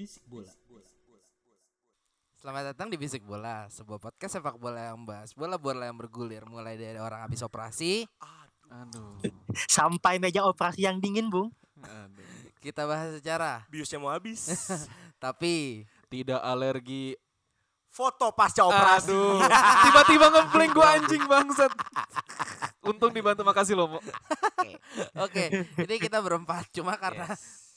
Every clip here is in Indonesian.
Bisik bola. Selamat datang di Bisik Bola, sebuah podcast sepak bola yang bahas bola-bola yang bergulir mulai dari orang habis operasi. Aduh. sampai meja operasi yang dingin, Bung. Aduh. Kita bahas secara, biusnya mau habis. tapi Tidak alergi. Foto pasca operasi. Tiba-tiba ngeblank gua anjing bangsat. Untung dibantu makasih loh, Mo. oke, ini kita berempat cuma karena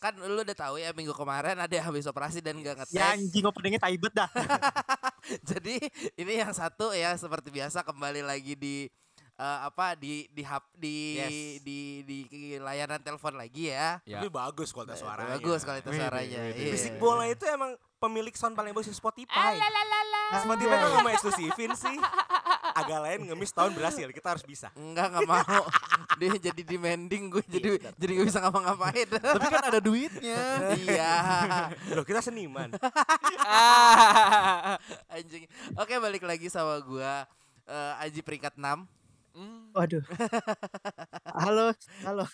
kan lu udah tahu ya minggu kemarin ada yang habis operasi dan gak ngetes. Ya anjing openingnya taibet dah. Jadi ini yang satu ya seperti biasa kembali lagi di eh, apa di di hap di, Yes. di di di layanan telepon lagi ya. Ya. Tapi bagus kualitas suaranya. Bagus kualitas suaranya. wih. iya. Bisik bola itu emang pemilik sound paling bagus di Spotify. Spotify kok nggak mau eksklusifin sih? Agak lain ngemis tahun berhasil, kita harus bisa. Enggak nggak mau. Dia jadi demanding gue jadi jadi gak bisa ngapa-ngapain. Tapi kan ada duitnya. iya. Loh kita seniman. Anjing. Oke, balik lagi sama gua eh, Aji peringkat 6. Waduh. halo, halo.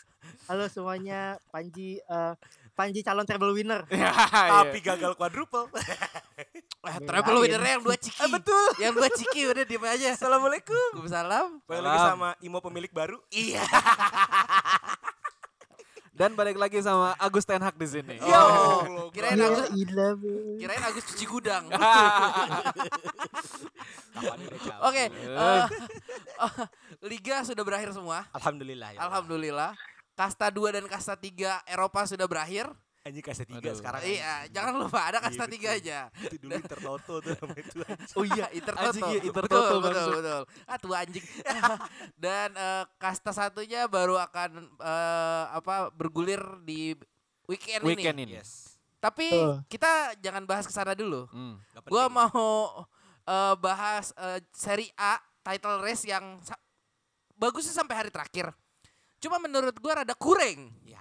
Halo semuanya, Panji eh, Panji calon treble winner. Ya, Tapi gagal quadruple. Eh, treble winner yang dua ciki. betul. Yang dua ciki udah diem aja. Assalamualaikum. Waalaikumsalam. Balik lagi sama Imo pemilik baru. Iya. Dan balik lagi sama Agus Ten Hag di sini. Yo. Kirain Agus Bung. kirain Agus cuci gudang. Kapan udah jauh. Oke, eh, liga sudah berakhir semua. Alhamdulillah ya. Alhamdulillah. Kasta 2 dan kasta 3 Eropa sudah berakhir. Anjing kasih tiga Aduh. sekarang. Iya, jangan lupa ada kasta Iya, 3 aja. Itu dulu Intertoto tuh nama itu. anjing. Oh iya, Inter Anjing, Toto. iya, Inter betul, Toto, betul, maksud. betul. Ah, tua anjing. Dan eh, kasta satunya baru akan eh, apa bergulir di weekend, Weekend ini. ini. Yes. Tapi Tuh. kita jangan bahas ke sana dulu. Hmm. Gua penting. mau eh, bahas eh, Seri A title race yang bagusnya sampai hari terakhir. Cuma menurut gua rada kurang. Ya.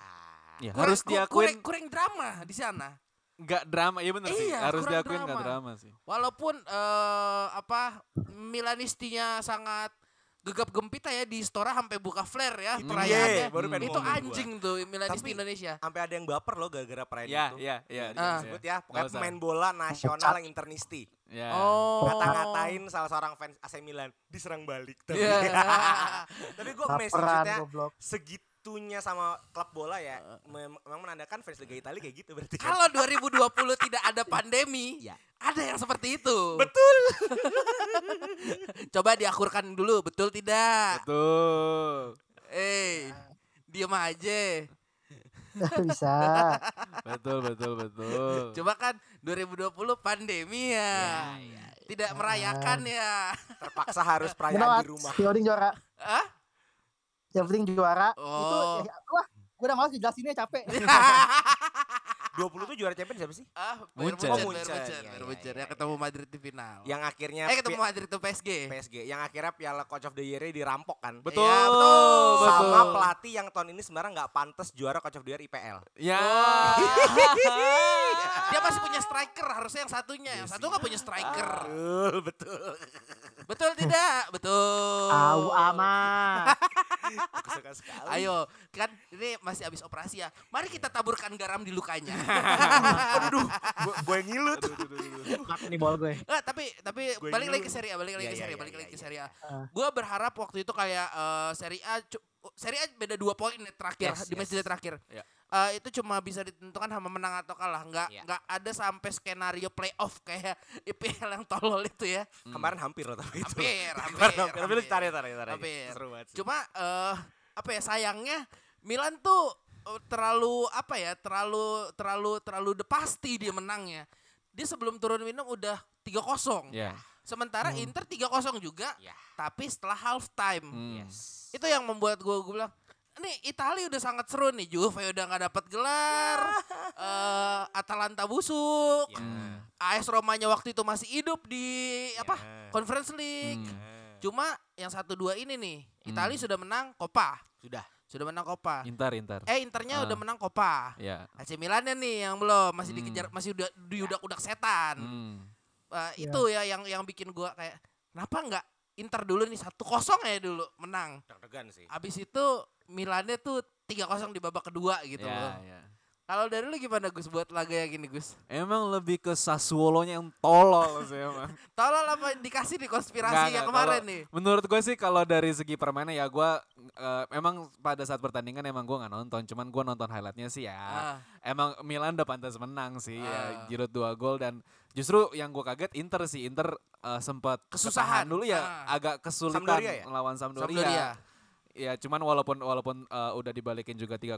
Ya, Kurang- harus ku- diakuin kurang, kurang drama di sana. nggak drama. Iya bener sih. Iya, Harus diakuin nggak drama. drama sih. Walaupun eh, apa Milanistinya sangat gegap gempita ya di Stora sampai buka flare ya Itu perayaannya. baru pengen itu ngomong gua. anjing tuh Milanisti Tapi- Indonesia. Sampai ada yang baper loh gara-gara perayaan Ya, itu. ya, ya. Ah. Disebut ya, pokoknya usah. pemain bola nasional yang internisti. Ya. Oh. Ngata-ngatain salah seorang fans AC Milan diserang balik. Tapi, Iya. tapi gue amazed Baperan, maksudnya goblok. Segitunya sama klub bola ya. mem- Memang menandakan fans Liga Italia kayak gitu berarti kan. Kalau 2020 tidak ada pandemi, Ya. ada yang seperti itu. Betul. Coba diakurkan dulu, betul tidak? Betul. Eh, diem aja. Bisa. Betul, betul, betul. Coba kan 2020 pandemi ya. Tidak merayakan ya. Terpaksa harus You know perayaan di rumah. Penting juara. Hah? Yang penting juara. Oh. Itu ya, wah, gue udah males dijelasinnya capek. 20 tuh juara champion siapa sih? Ah, Munchen. Oh, Munchen. Munchen, Iya, iya, Munchen. iya, yang iya. ketemu Madrid di final. Yang akhirnya eh ketemu Madrid tuh PSG. PSG. Yang akhirnya piala coach of the year dirampok kan. Betul, Iya, betul. betul. Sama pelatih yang tahun ini sebenarnya nggak pantas juara coach of the year IPL. Ya. Dia masih punya striker, harusnya yang satunya. Yang satu nggak punya striker. Betul, betul. Betul tidak? Betul. Au amat. Aku suka sekali. Ayo, kan ini masih habis operasi ya. Mari kita taburkan garam di lukanya. Aduh, gue yang ngilut. Mak nih bol gue. Nggak, tapi tapi Gue balik lagi ke Serie A, balik lagi Iya, ke iya, Serie A, iya, balik lagi ke. Serie A. Ah. Gue berharap waktu itu kayak eh, Serie A Serie A beda dua poin terakhir Yes, di match yes. terakhir. Iya. Eh, itu cuma bisa ditentukan sama menang atau kalah, nggak Iya. nggak ada sampai skenario playoff kayak IPL yang tolol itu ya. Kemarin hampir loh tapi itu. Hampir, hampir, hampir. Tapi lu hampir. tarik tarik tarik. Hampir. Seru banget sih. Cuma eh apa ya sayangnya Milan tuh eh, terlalu apa ya? Terlalu terlalu terlalu de pasti dia menangnya. Dia sebelum turun minum udah 3-0. Ya. Sementara Inter 3-0 juga, Ya. tapi setelah half time. Hmm. Itu yang membuat gue gue bilang, nih Italia udah sangat seru nih. Juve udah nggak dapat gelar, eh, Atalanta busuk, Ya. AS Romanya waktu itu masih hidup di apa Ya. Conference League. Hmm. Cuma yang satu dua ini nih, Italia Hmm. sudah menang Coppa, Sudah. sudah menang Coppa. Inter, Inter. Eh Internya Ah. udah menang Coppa. Ya. AC Milannya nih yang belum masih Hmm. dikejar masih udah diudak-udak setan. Hmm. Eh, Ya. Itu ya yang yang bikin gua kayak kenapa nggak Inter dulu nih satu kosong ya dulu menang. Deg-degan sih. Abis itu Milannya tuh 3-0 di babak kedua gitu ya, loh. ya. Kalau dari lu gimana Gus buat laga yang gini Gus? Emang lebih ke Sassuolo-nya yang tolol sih emang. Tolol apa dikasih di konspirasi Nggak, yang kemarin kalau- nih? Menurut gue sih kalau dari segi permainan ya gue emang pada saat pertandingan emang gue nggak nonton, cuman gue nonton highlightnya sih ya. Ah, Emang Milan udah pantas menang sih, Ah. ya, Giroud dua gol dan justru yang gue kaget Inter sih, Inter eh, sempat Kesusahan. dulu ya, Ah. agak kesulitan Sampdoria ya? melawan Sampdoria. Sampdoria. Ya cuman walaupun walaupun eh, udah dibalikin juga 3-0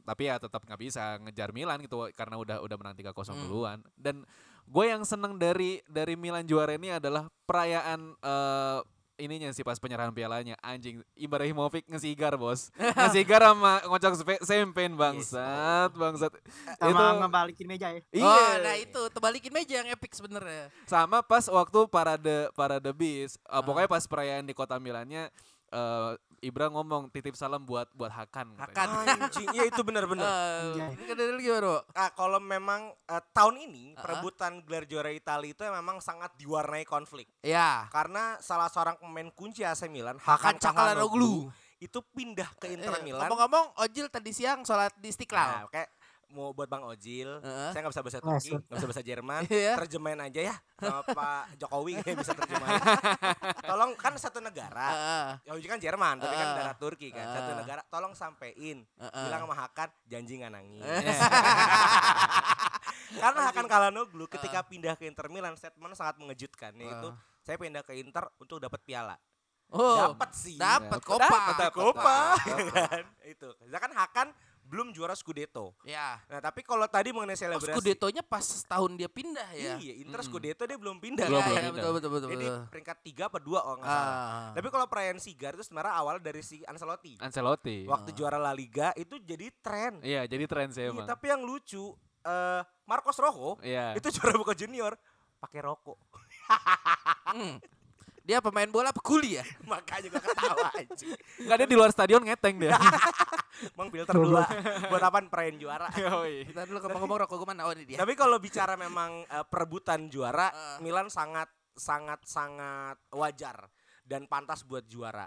tapi ya tetap nggak bisa ngejar Milan gitu karena udah udah menang 3-0 Hmm. duluan. Dan gue yang seneng dari dari Milan juara ini adalah perayaan eh, ininya sih pas penyerahan pialanya anjing Ibrahimovic ngesigar bos ngesigar sama ngocok sepe- sempen bangsat bangsat Sama itu ngebalikin meja ya. iya Oh, nah itu terbalikin meja yang epic sebenarnya. sama pas waktu parade parade bis eh, Ah. pokoknya pas perayaan di kota Milannya eh, Ibra ngomong titip salam buat buat Hakan. Hakan. Anjing, iya itu benar-benar. Dari lu gimana, Bo? Ah, kalau memang eh, tahun ini Ah. perebutan gelar juara Italia itu memang sangat diwarnai konflik. Ya. Karena salah seorang pemain kunci AC Milan, Hakan Hakan Calhanoglu. Itu pindah ke Inter Eh, Milan. Ngomong-ngomong, Ojil tadi siang sholat di Nah, Istiqlal. kayak mau buat Bang Ojil, Heeh. saya nggak bisa bahasa Turki, nggak bisa bahasa Jerman, Iya. terjemahin aja ya sama Pak Jokowi kayak bisa terjemahin. Tolong kan satu negara, Heeh. ya Ojil kan Jerman, tapi kan negara Turki kan, satu Ah. negara, tolong sampein, Heeh. bilang sama Hakan, janji nggak nangis. Karena Hakan Calhanoglu ketika pindah ke Inter Milan statement sangat mengejutkan yaitu Ah. saya pindah ke Inter untuk dapat piala. Oh, Dapat sih. dapat Dapet, kopa. Dapat Copa kan. Itu. Sedangkan Hakan belum juara Scudetto. Ya. Nah, tapi kalau tadi mengenai Oh, selebrasi Scudetto-nya pas setahun dia pindah ya. Iya, Inter Mm-mm. Scudetto dia belum pindah. Belum, Iya, belum iya, pindah. betul betul betul. Jadi betul. peringkat 3 apa 2 oh nggak salah. Ah. Tapi kalau perayaan Sigar itu sebenarnya awal dari si Ancelotti. Ancelotti. Waktu juara La Liga itu jadi tren. Iya, jadi tren sih Iya, emang. tapi yang lucu eh Marcos Rojo Iya. itu juara Boca Junior pakai rokok. Hmm. Dia pemain bola apa kuli ya? Makanya gue ketawa anjing. Enggak dia di luar stadion ngeteng dia. Bang filter dulu lah. Buat apaan perayaan juara. Yoi. Kita dulu ngomong-ngomong rokok gue mana? Oh ini dia. Tapi kalau bicara memang eh, perebutan juara, Eh. Milan sangat sangat sangat wajar dan pantas buat juara.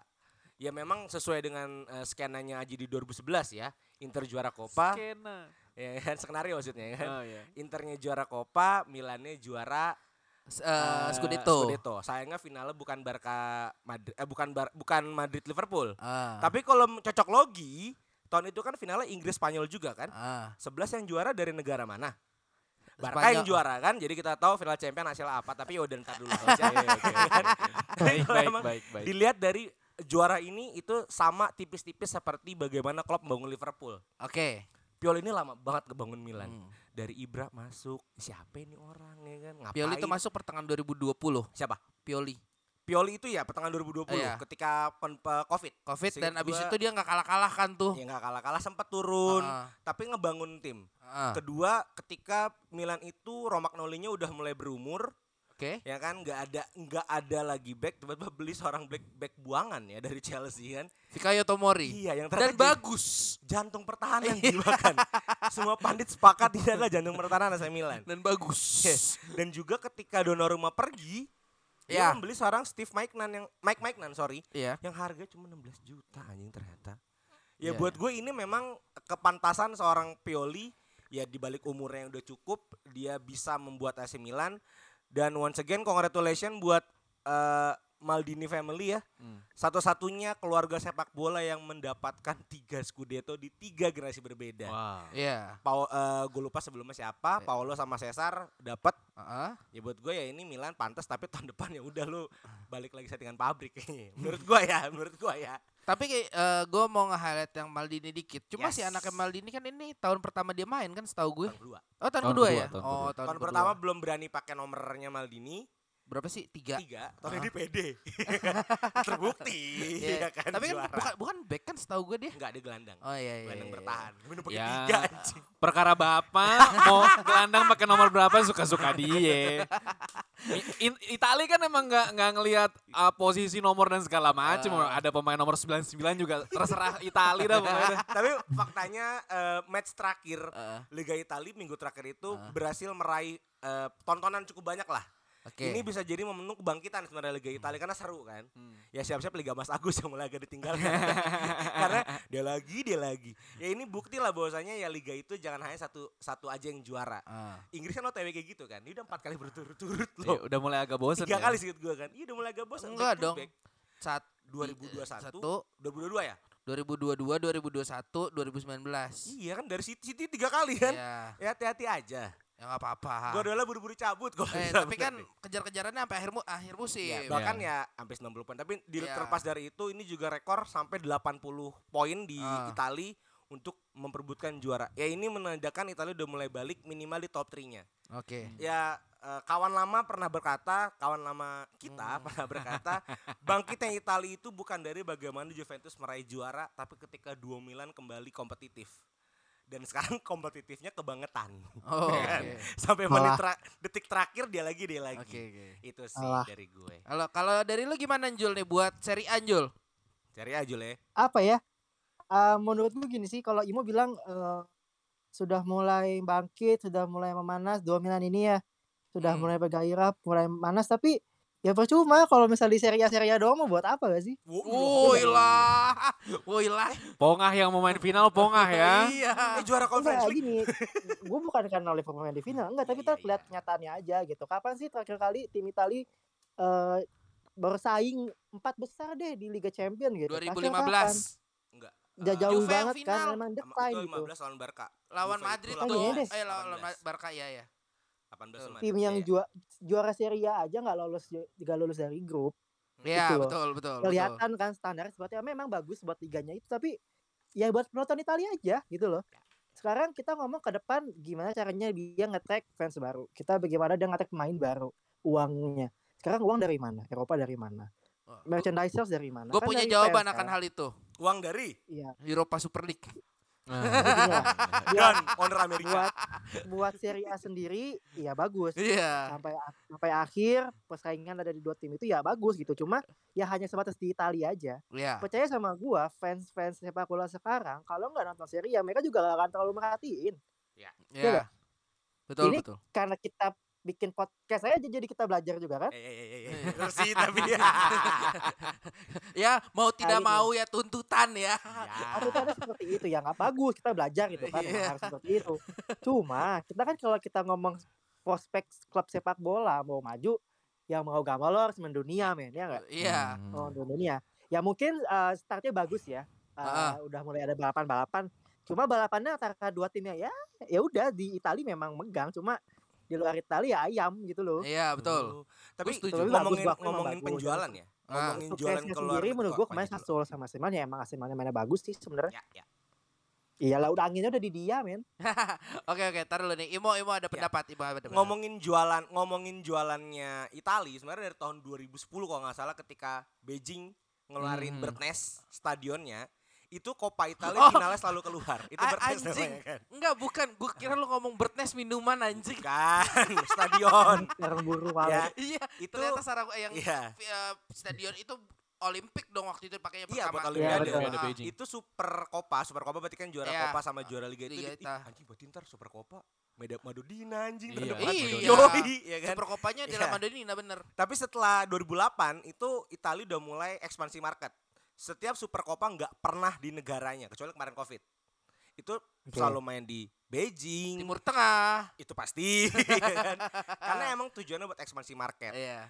Ya memang sesuai dengan eh, skenanya Aji di 2011 ya. Inter juara Coppa, Skena. ya kan skenario maksudnya kan. Oh iya. Internya juara Coppa, Milannya juara Eh, Scudetto. Scudetto. Sayangnya finalnya bukan Barca Madrid eh bukan Bar- bukan Madrid Liverpool. Ah. Tapi kalau cocok logi, tahun itu kan finalnya Inggris Spanyol juga kan. Ah. 11 yang juara dari negara mana? Barca Spanyol. yang juara kan, jadi kita tahu final champion hasil apa. Tapi udah ntar dulu Baik, baik, baik, baik. Dilihat dari juara ini itu sama tipis-tipis seperti bagaimana Klopp membangun Liverpool. Oke. Pioli ini lama banget ngebangun Milan. Hmm. Dari Ibra masuk, siapa ini orang ya kan? Ngapain? Pioli itu masuk pertengahan 2020. Siapa? Pioli. Pioli itu ya pertengahan 2020 Iya. ketika pen, pe- Covid. Covid dan Seingat abis gua- itu dia nggak kalah-kalah kan tuh. Ya nggak kalah-kalah sempat turun, Ah, tapi ngebangun tim. ah. Kedua, ketika Milan itu Romagnolinya udah mulai berumur, Oke. ya kan nggak ada nggak ada lagi back tiba-tiba beli seorang back back buangan ya dari Chelsea kan Fikayo Tomori. iya yang Dan bagus. jantung pertahanan bahkan semua pandit sepakat tidak adalah jantung pertahanan AC Milan Dan bagus. Yes. dan juga ketika Donnarumma pergi dia Ya. membeli seorang Steve Maiknan yang Mike Maiknan sorry Iya. yang harga cuma 16 juta anjing ternyata ya Iya, buat gue ini memang kepantasan seorang Pioli ya dibalik umurnya yang udah cukup dia bisa membuat AC Milan dan once again congratulations buat eh, Maldini family ya. Hmm. Satu-satunya keluarga sepak bola yang mendapatkan tiga Scudetto di tiga generasi berbeda. Wow. Iya. Pau, eh, gue lupa sebelumnya siapa, Iya. Paolo sama Cesar dapat. Heeh. Ya buat gue ya ini Milan pantas tapi tahun depan ya udah lu balik lagi settingan pabrik kayaknya. Menurut gue ya, menurut gue ya. Tapi kayak gue mau nge-highlight yang Maldini dikit. Cuma si Yes. anaknya Maldini kan ini tahun pertama dia main kan setahu gue. Tahun kedua. Oh tahun, Tahun kedua, kedua, ya? tahun oh kedua. tahun, Tahun kedua. pertama belum berani pakai nomornya Maldini. Berapa sih? Tiga. Tiga. Tahun Ah. ini pede. Terbukti. Iya. ya kan Tapi kan juara. bukan bukan back kan setahu gue dia. Enggak ada gelandang. Oh iya iya. Gelandang iya. bertahan. Minum pakai Ya. tiga anjing. Perkara bapak mau gelandang pakai nomor berapa suka-suka dia. I- in- Itali kan emang nggak nggak ngelihat uh, posisi nomor dan segala macam. Ah. Ada pemain nomor 99 juga terserah Itali dah pokoknya. dah. Tapi faktanya eh, match terakhir Heeh. Liga Italia minggu terakhir itu Ah. berhasil meraih eh, tontonan cukup banyak lah. Oke. Ini bisa jadi momentum kebangkitan sebenarnya Liga Italia karena seru kan. Hmm. Ya siap-siap Liga Mas Agus yang mulai agak ditinggalkan. karena dia lagi dia lagi. Ya ini bukti lah bahwasanya ya liga itu jangan hanya satu satu aja yang juara. Ah. Inggris kan OTW kayak gitu kan. Ini udah empat kali berturut-turut Ya, loh. udah mulai agak bosen Tiga ya. kali sih gue kan. Iya udah mulai agak bosan. Enggak dong. back. Saat 2021, satu 2022 ya? 2022, 2021, 2019. Iya kan dari City, City tiga kali kan. Iya. Ya hati-hati aja. Ya nggak apa-apa. Gue adalah buru-buru cabut kok. Eh, tapi kan kejar-kejarannya sampai akhir mu- akhir musim. Ya, bahkan ya sampai 90 poin. Tapi di, Iya. terlepas dari itu ini juga rekor sampai 80 poin di Ah. Itali untuk memperebutkan juara. Ya ini menandakan Italia udah mulai balik minimal di top 3-nya. Oke. Ya eh, kawan lama pernah berkata, kawan lama kita Hmm. pernah berkata, bangkitnya Italia itu bukan dari bagaimana Juventus meraih juara, tapi ketika duo Milan kembali kompetitif. Dan sekarang kompetitifnya kebangetan. Oh, Ya kan? oke. Sampai Malah. menit tra- detik terakhir dia lagi dia lagi. Oke, oke. Itu sih Alah. dari gue. Kalau kalau dari lu gimana Jul nih buat seri Anjul? Cari aja le. apa ya? Eh menurut gue gini sih, kalau Imo bilang eh, sudah mulai bangkit, sudah mulai memanas, dominan ini ya, sudah Hmm. mulai bergairah, mulai manas, tapi ya percuma kalau misalnya di seri A seri A doang mau buat apa gak sih? Woi lah. Woi lah. Pongah yang mau main final Pongah ya. Iya. Eh juara conference league. gini, gue bukan karena Liverpool main di final, enggak, tapi Iya, kita iya. lihat kenyataannya aja gitu. Kapan sih terakhir kali tim Itali eh bersaing empat besar deh di Liga Champion gitu? Terakhir kapan? 2015 Enggak. Ja- Eh, jauh Juve banget final. kan, emang sama- decline itu gitu. 15 lawan Barca. lawan Juve Madrid itu Oh, tuh. iya. Eh lawan 18. Barca ya ya. 18 Tuh. sama Tim yang iya. jua- juara Serie A aja nggak lolos nggak lolos dari grup. Iya, Gitu betul betul. betul. Kelihatan kan standar seperti memang bagus buat liganya itu, tapi ya buat penonton Italia aja gitu loh. Sekarang kita ngomong ke depan gimana caranya dia ngetek fans baru. Kita bagaimana dia ngetek pemain baru, uangnya. Sekarang uang dari mana? Eropa dari mana? Merchandisers dari mana? Gue Kan punya dari jawaban akan kan? hal itu. Uang dari Iya. Europa Super League. Nah, dan owner Amerika. buat buat Serie A sendiri ya bagus. Iya. Sampai sampai akhir persaingan ada di dua tim itu ya bagus gitu. Cuma ya hanya sebatas di Italia aja. Iya. percaya sama gua fans-fans sepak bola sekarang kalau nggak nonton seri ya mereka juga gak akan terlalu merhatiin Iya. Betul Ini- betul. karena kita bikin podcast aja jadi kita belajar juga kan Eh, sih tapi ya. Ya mau tidak gitu. mau ya tuntutan ya. Ya. aturannya seperti itu ya nggak bagus kita belajar gitu kan Iya. harus seperti itu cuma kita kan kalau kita ngomong prospek klub sepak bola mau maju ya mau gak mau lo harus mendunia men ya nggak Iya. mau mendunia ya mungkin eh, startnya bagus ya Eh, Ah. udah mulai ada balapan-balapan cuma balapannya antara dua timnya ya ya udah di Itali memang megang cuma di luar Italia ya ayam gitu loh Iya betul. Oh. Tapi setuju. Ngomongin bagus, bagus, ngomongin bagus. penjualan ya. Ah. Ngomongin jualan keluar sendiri menurut gue kemarin? Sassuolo sama Milan ya emang Milan mainnya bagus sih sebenarnya Ya, ya. iyalah udah anginnya udah di dia men Oke oke, taruh dulu nih. Imo Imo ada pendapat, Imo ada pendapat. Ngomongin jualan, ngomongin jualannya Itali sebenarnya dari tahun 2010 kalau nggak salah ketika Beijing ngeluarin Hmm. Bertnes stadionnya itu Coppa Italia Oh. finalnya selalu keluar. Itu Bertnes anjing. namanya kan. Enggak, bukan. Gue kira lu ngomong Bertnes minuman anjing. Kan stadion. Sekarang buru ya, Iya, itu ternyata sarang yang iya. eh, stadion itu Olimpik dong waktu itu pakainya Iya pertama. buat Iya, betul. Olimpiade Ah, Beijing. Itu Super Copa, Super Copa berarti kan juara Iya. Copa sama juara Liga itu. Liga Ih, Ita. anjing berarti ntar Super Copa Meda Madodina anjing Iya. terdepan. Iya. Yoi, ya kan. Super Kopanya di Iya. Madonina bener. Tapi setelah 2008 itu Italia udah mulai ekspansi market. Setiap Super Copa nggak pernah di negaranya kecuali kemarin Covid. Itu selalu main di Beijing. Timur Tengah. Itu pasti ya kan? Karena emang tujuannya buat ekspansi market. Iya.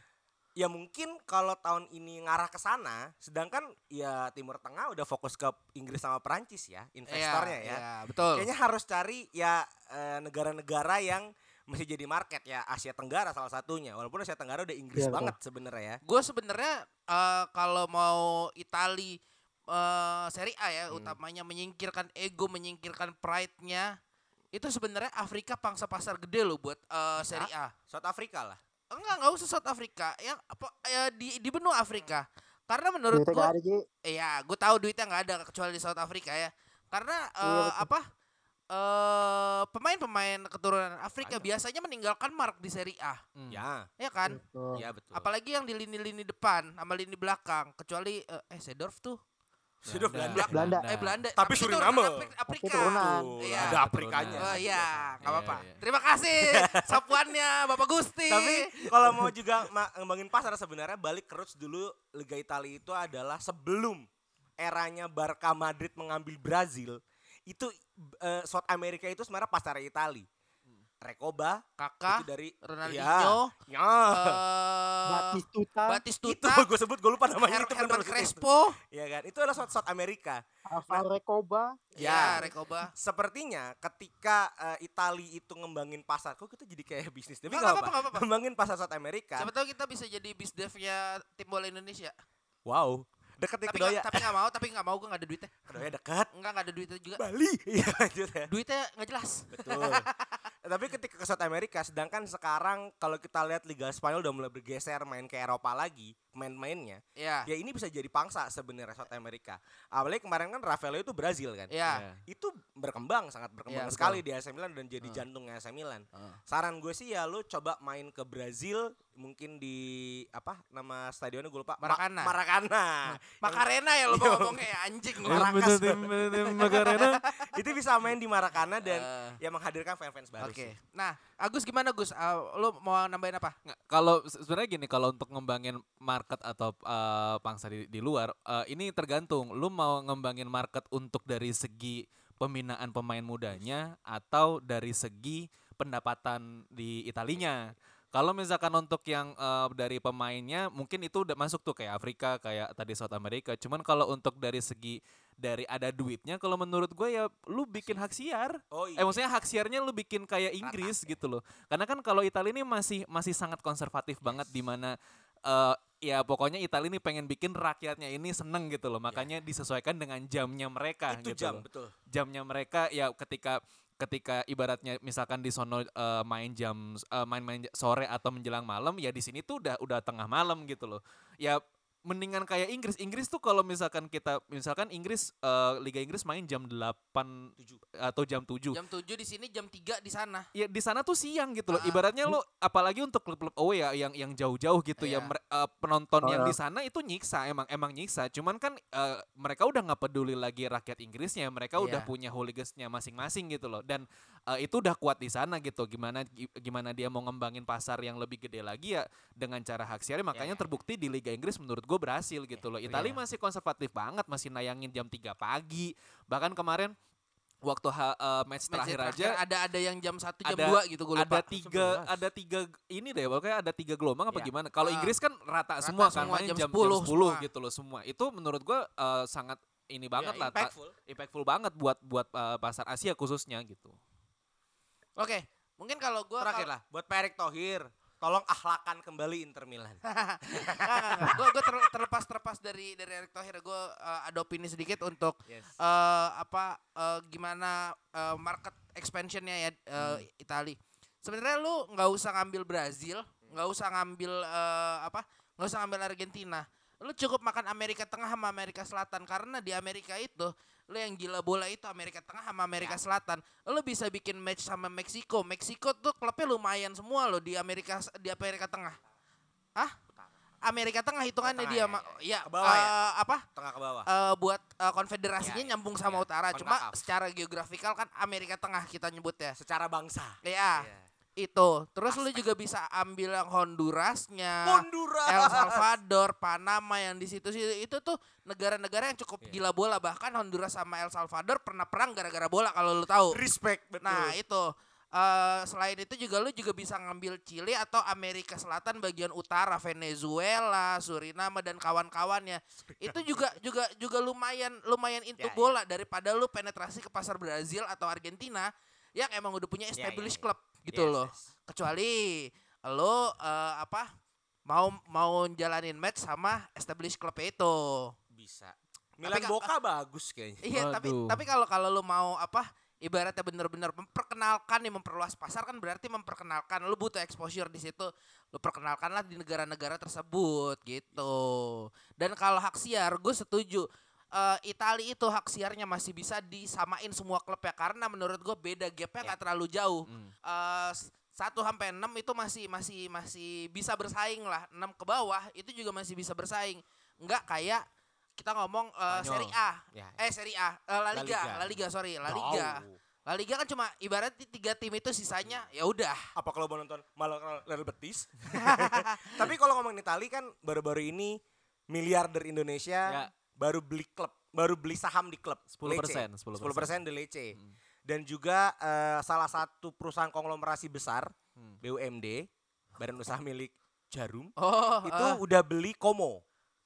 ya mungkin kalau tahun ini ngarah ke sana, sedangkan ya Timur Tengah udah fokus ke Inggris sama Perancis ya, investornya Iya, ya. iya, betul. Kayaknya harus cari ya eh, negara-negara yang masih jadi market ya Asia Tenggara salah satunya. Walaupun Asia Tenggara udah Inggris Iya, betul. banget sebenarnya ya. Gue sebenarnya eh, kalau mau Itali eh Serie A ya Hmm. utamanya menyingkirkan ego, menyingkirkan pride-nya itu sebenarnya Afrika pangsa pasar gede loh buat eh, Serie A. South Africa lah. Enggak, enggak usah South Afrika. Yang apa ya di di benua Afrika. Karena menurut gue. Iya, gue tahu duitnya nggak ada kecuali di South Africa ya. Karena Iya, eh, betul. apa eh pemain-pemain keturunan Afrika biasanya meninggalkan mark di Serie A, Hmm. Ya, ya kan? Betul. ya betul. Apalagi yang di lini-lini depan sama lini belakang, kecuali eh, eh Sedorf tuh. Sudah Belanda. Belanda. Eh Belanda. Tapi itu Suriname. Afrika. Tapi turunan. Iya. ada Afrikanya. Oh iya, nggak Iya, apa-apa. iya. Terima kasih sapuannya Bapak Gusti. Tapi kalau mau juga ngembangin pasar sebenarnya balik ke roots dulu Liga Italia itu adalah sebelum eranya Barca Madrid mengambil Brazil itu eh, South America itu sebenarnya pasar Italia. Rekoba Kakak itu dari Ronaldinho, Ya. ya. eh, Batistuta, itu Batistuta, gue sebut gue lupa namanya Her itu bener. Crespo, Ya kan? Itu adalah South, South America. Alvaro Recoba, ya, Ya. Rekoba. Sepertinya ketika eh, Italia itu ngembangin pasar, kok kita jadi kayak bisnis. Tapi Nggak apa-apa, apa. Ngembangin pasar South America. Siapa tahu kita bisa jadi bisdevnya tim bola Indonesia. Wow. Deket nih Tapi Kedoya. tapi nggak mau, tapi nggak mau gue nggak ada duitnya. Kedoya dekat. Enggak nggak ada duitnya juga. Bali. Iya lanjut ya. Duitnya nggak jelas. Betul. Tapi ketika ke South America, sedangkan sekarang kalau kita lihat Liga Spanyol udah mulai bergeser main ke Eropa lagi, main-mainnya, Ya. ya ini bisa jadi pangsa sebenarnya South America. Apalagi kemarin kan Rafael itu Brazil kan. Ya. Itu berkembang, sangat berkembang Iya, betul. sekali di AC Milan dan jadi Hmm. jantungnya AC Milan. Hmm. Saran gue sih ya lu coba main ke Brazil, mungkin di apa nama stadionnya gue lupa. Ma- Maracana. Marakana. Makarena ya lo Iya. ngomongnya ya, anjing. Maracas. Macarena. itu bisa main di Marakana dan Eh, ya menghadirkan fans-fans baru Oke. sih. Nah, Agus gimana Gus? Uh, lo mau nambahin apa? Nggak, Kalau se- sebenarnya gini, kalau untuk ngembangin market atau eh, pangsa di, di luar, eh, ini tergantung. Lu mau ngembangin market untuk dari segi pembinaan pemain mudanya atau dari segi pendapatan di Italinya. Kalau misalkan untuk yang eh, dari pemainnya, mungkin itu udah masuk tuh kayak Afrika, kayak tadi South America. Cuman kalau untuk dari segi dari ada duitnya, kalau menurut gue ya lu bikin hak siar. Oh Eh maksudnya hak siarnya lu bikin kayak Inggris gitu loh. Karena kan kalau Italia ini masih masih sangat konservatif banget di mana eh ya pokoknya Italia ini pengen bikin rakyatnya ini seneng gitu loh. Makanya disesuaikan dengan jamnya mereka itu gitu jam loh. betul. Jamnya mereka ya ketika ketika ibaratnya misalkan di sono eh, main jam eh, main-main sore atau menjelang malam ya di sini tuh udah udah tengah malam gitu loh. Ya mendingan kayak Inggris. Inggris tuh kalau misalkan kita misalkan Inggris eh, Liga Inggris main jam 8 Tujuh. atau jam 7. Jam 7 di sini, jam 3 di sana. Ya di sana tuh siang gitu loh. Ah. Ibaratnya lo apalagi untuk klub-klub away ya yang yang jauh-jauh gitu ya Iya. mere- eh, penonton Oh, yang ya. di sana itu nyiksa emang emang nyiksa. Cuman kan eh, mereka udah nggak peduli lagi rakyat Inggrisnya, mereka udah Iya. punya hooligansnya masing-masing gitu loh. Dan eh, itu udah kuat di sana gitu. Gimana gi- gimana dia mau ngembangin pasar yang lebih gede lagi ya dengan cara hak siar. Makanya ya. terbukti di Liga Inggris menurut gue berhasil gitu loh. Italia Iya. masih konservatif banget, masih nayangin jam 3 pagi. Bahkan kemarin waktu ha- eh, match, Match terakhir, terakhir aja ada ada yang jam 1 jam ada- 2 gitu gue lupa. ada tiga ada tiga ini deh pokoknya ada tiga gelombang apa Iya. gimana kalau Ah. Inggris kan rata, Rata semua kan semua, main jam jam, 10 jam 10 semua. gitu loh semua itu menurut gua eh, sangat ini banget Ya, lah ta- impactful. impactful banget buat buat eh, pasar Asia khususnya gitu Oke, mungkin kalau gue Terakhir lah buat Pak Erick Thohir, tolong ahlakan kembali Inter Milan. gue gue terlepas terlepas dari dari Erick Thohir gue ada opini sedikit untuk Yes. eh apa eh, gimana eh, market expansionnya ya eh, Itali. Sebenarnya lu nggak usah ngambil Brazil, nggak usah ngambil eh, apa, nggak usah ngambil Argentina. Lu cukup makan Amerika Tengah sama Amerika Selatan karena di Amerika itu lu yang gila bola itu Amerika Tengah sama Amerika Selatan. Lu bisa bikin match sama Meksiko. Meksiko tuh klubnya lumayan semua loh di Amerika di Amerika Tengah. Hah? Amerika Tengah hitungannya Tengah dia ya, ma- ya, ya, Ke bawah ya? eh, apa? Tengah ke bawah. eh, buat eh, konfederasinya Ya, ya. nyambung sama Ya, utara. Cuma secara geografikal kan Amerika Tengah kita nyebutnya. Secara bangsa. Ya, Iya. Itu. Terus lu juga bisa ambil yang Hondurasnya, Honduras. El Salvador, Panama yang di situ sih itu tuh negara-negara yang cukup Iya. gila bola. Bahkan Honduras sama El Salvador pernah perang gara-gara bola kalau lu tahu. Respect betul. Nah, itu eh selain itu juga lu juga bisa ngambil Chili atau Amerika Selatan bagian utara, Venezuela, Suriname dan kawan-kawannya. Itu juga juga juga lumayan lumayan into Ya, ya. bola daripada lu penetrasi ke pasar Brazil atau Argentina yang emang udah punya Ya, established ya. club gitu Yes, loh. yes. Kecuali lo eh, apa mau mau jalanin match sama established club itu. Bisa. Milan ka- Boca bagus kayaknya. Iya, tapi Waduh. tapi kalau kalau lu mau apa ibaratnya bener-bener memperkenalkan nih memperluas pasar kan berarti memperkenalkan lu butuh exposure di situ lu perkenalkanlah di negara-negara tersebut gitu dan kalau hak siar gue setuju Eh Itali itu hak siarnya masih bisa disamain semua klub ya karena menurut gue beda gapnya Ya. nggak terlalu jauh Hmm. Eh, s- satu sampai enam itu masih masih masih bisa bersaing lah enam ke bawah itu juga masih bisa bersaing nggak kayak kita ngomong eh, Spanyol. Serie A Ya. eh Serie A eh, La La Liga Liga. La Liga sorry La Liga Jauh. La Liga kan cuma ibarat di tiga tim itu sisanya ya udah Apa kalau mau nonton malah Real Betis? Tapi kalau ngomongin Itali kan baru-baru ini miliarder Indonesia Ya. Baru beli klub, baru beli saham di klub. 10%, 10%. 10%. 10% di Lecce. Hmm. Dan juga eh, salah satu perusahaan konglomerasi besar Hmm. BUMD, Badan Usaha Milik Jarum, oh itu eh, udah beli Como.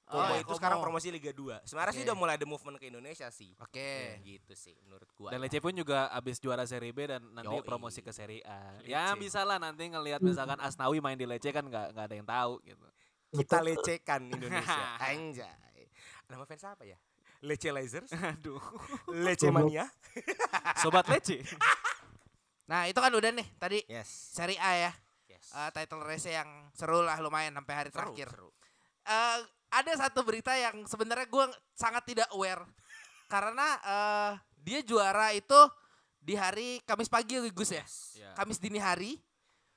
Oh, Como ya, itu sekarang Como. promosi Liga 2. Sebenarnya sih Oke. udah mulai ada movement ke Indonesia sih. oke Ya, gitu sih menurut gua. Dan Lecce pun juga abis juara Serie B dan nanti Yoi. promosi ke Serie A. Lecce. Ya bisa lah nanti ngelihat misalkan Asnawi main di Lecce kan nggak nggak ada yang tahu gitu. Kita lecehkan Indonesia. Anjay. Nama fans apa ya? Lecce Lasers? Aduh. Lecce Mania? Sobat Lecce. nah itu kan udah nih tadi Yes. Serie A ya Yes. Eh, title race yang seru lah lumayan sampai hari Seru, terakhir seru. Eh, ada satu berita yang sebenarnya gue sangat tidak aware karena eh, dia juara itu di hari Kamis pagi Gus ya Ya. Kamis dini hari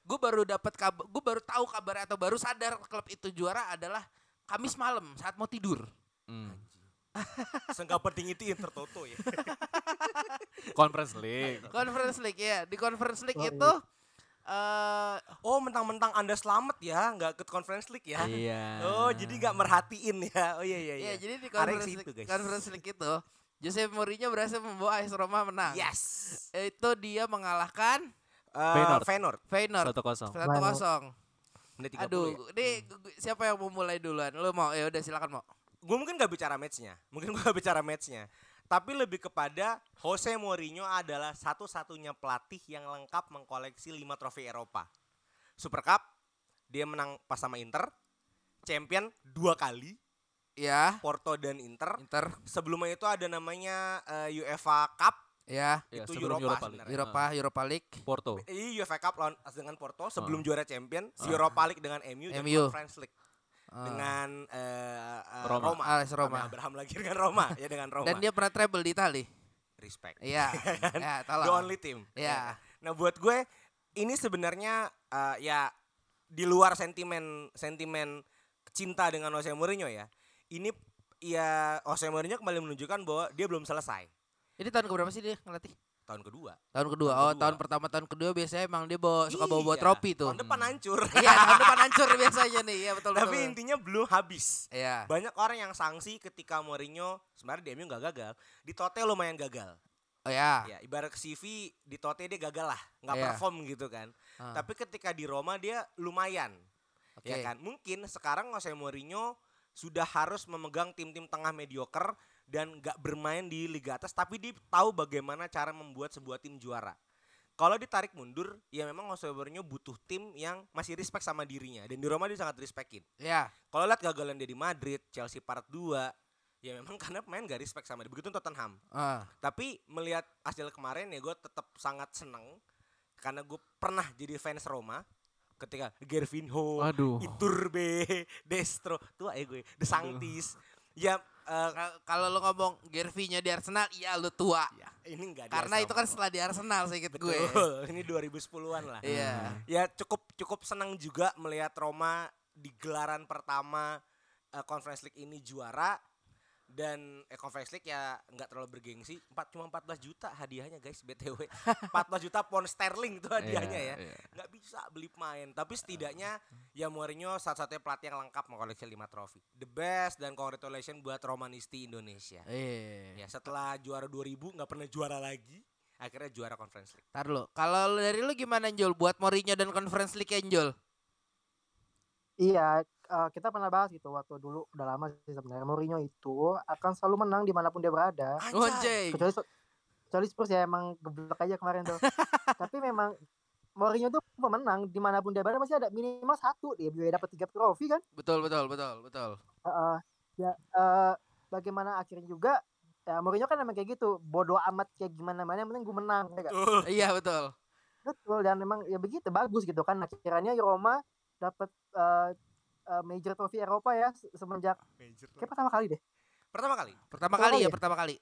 gue baru dapat kabar gue baru tahu kabar atau baru sadar klub itu juara adalah Kamis malam saat mau tidur Hmm. Seenggak penting itu Inter Toto ya. Conference League. Conference League ya di Conference League Oh, itu eh Oh mentang-mentang Anda selamat ya, nggak ikut Conference League ya. Iya. Oh jadi nggak merhatiin ya. Oh iya iya iya. ya jadi di Conference League, guys. Conference League itu Jose Mourinho berhasil membawa AS Roma menang. Yes. Itu dia mengalahkan Uh, Feyenoord. Feyenoord. Feyenoord Satu kosong. satu kosong. Menit 30 Aduh, ya. ini siapa yang mau mulai duluan? Lu mau? Ya udah silakan mau. Gue mungkin gak bicara matchnya. Mungkin gue gak bicara matchnya. Tapi lebih kepada Jose Mourinho adalah satu-satunya pelatih yang lengkap mengkoleksi 5 trofi Eropa. Super Cup, dia menang pas sama Inter. Champion dua kali, Ya, Porto dan Inter. Inter. Sebelumnya itu ada namanya eh, UEFA Cup, Ya, Ya, itu sebelum Europa Europa League. sebenarnya. Europa, Europa League. Porto. Ini UEFA Cup lawan dengan Porto sebelum Ah. juara Champion, si Ah. Europa League dengan MU, dan MU. Conference League Ah. dengan eh, eh, Roma. Roma. AS Roma. Sama Abraham lagi dengan Roma, ya dengan Roma. Dan dia pernah treble di Itali. respect. Iya. ya, The only team. Iya. Nah, buat gue ini sebenarnya eh, ya di luar sentimen sentimen cinta dengan Jose Mourinho ya. Ini ya Jose Mourinho kembali menunjukkan bahwa dia belum selesai. Ini tahun keberapa sih dia ngelatih? Tahun kedua. Tahun kedua. Tahun Oh, kedua. tahun pertama, tahun kedua biasanya emang dia bawa suka bawa bawa Iya, trofi tuh. Tahun depan hancur. Iya, tahun depan hancur biasanya nih. Iya, betul Tapi betul. intinya belum habis. Iya. Banyak orang yang sanksi ketika Mourinho sebenarnya di MU nggak gagal, di Tote lumayan gagal. Oh ya. Ya, ibarat ke CV di Tote dia gagal lah, nggak Iya. perform gitu kan. Ah. Tapi ketika di Roma dia lumayan. Oke. Ya kan? Mungkin sekarang Jose Mourinho sudah harus memegang tim-tim tengah mediocre dan nggak bermain di liga atas tapi dia tahu bagaimana cara membuat sebuah tim juara. Kalau ditarik mundur, ya memang Jose Mourinho butuh tim yang masih respect sama dirinya dan di Roma dia sangat respectin. Iya. Kalau lihat gagalan dia di Madrid, Chelsea part 2, ya memang karena pemain gak respect sama dia. Begitu Tottenham. Ah. Tapi melihat hasil kemarin ya gue tetap sangat seneng karena gue pernah jadi fans Roma ketika Gervinho, Aduh. Iturbe, Destro, tua ya gue, De Sanctis. Ya Ka- Kalau lu ngomong Gervinya di Arsenal, iya lu tua. ya ini enggak Karena itu kan setelah di Arsenal sih gue. betul. Ini 2010-an lah. Iya. Ya cukup cukup senang juga melihat Roma di gelaran pertama eh, Conference League ini juara dan eh, Conference League ya nggak terlalu bergengsi. Empat cuma 14 juta hadiahnya guys BTW. 14 juta pound sterling itu hadiahnya ya. Iya, iya. Nggak bisa beli pemain, tapi setidaknya ya Mourinho satu-satunya pelatih yang lengkap mengkoleksi 5 trofi. The best dan congratulations buat Romanisti Indonesia. Iya. Ya setelah juara 2000 nggak pernah juara lagi. akhirnya juara Conference League. Ntar lu. Kalau dari lu gimana Jul buat Mourinho dan Conference League Jul? Iya, kita pernah bahas gitu waktu dulu udah lama sih sebenarnya Mourinho itu akan selalu menang di mana pun dia berada. Anjay. Kecuali kecuali Spurs ya emang geblek aja kemarin tuh. Tapi memang Mourinho tuh pemenang di mana pun dia berada masih ada minimal satu dia biar dapat tiga trofi kan. Betul betul betul betul. Heeh. ya eh, bagaimana akhirnya juga ya Mourinho kan emang kayak gitu bodoh amat kayak gimana mana yang penting gue menang ya kan? Iya betul. betul dan memang ya begitu bagus gitu kan akhirnya Roma dapat eh, eh, major trofi Eropa ya se- semenjak kayak pertama kali deh Pertama kali. Pertama Pertama kali ya ya? pertama kali.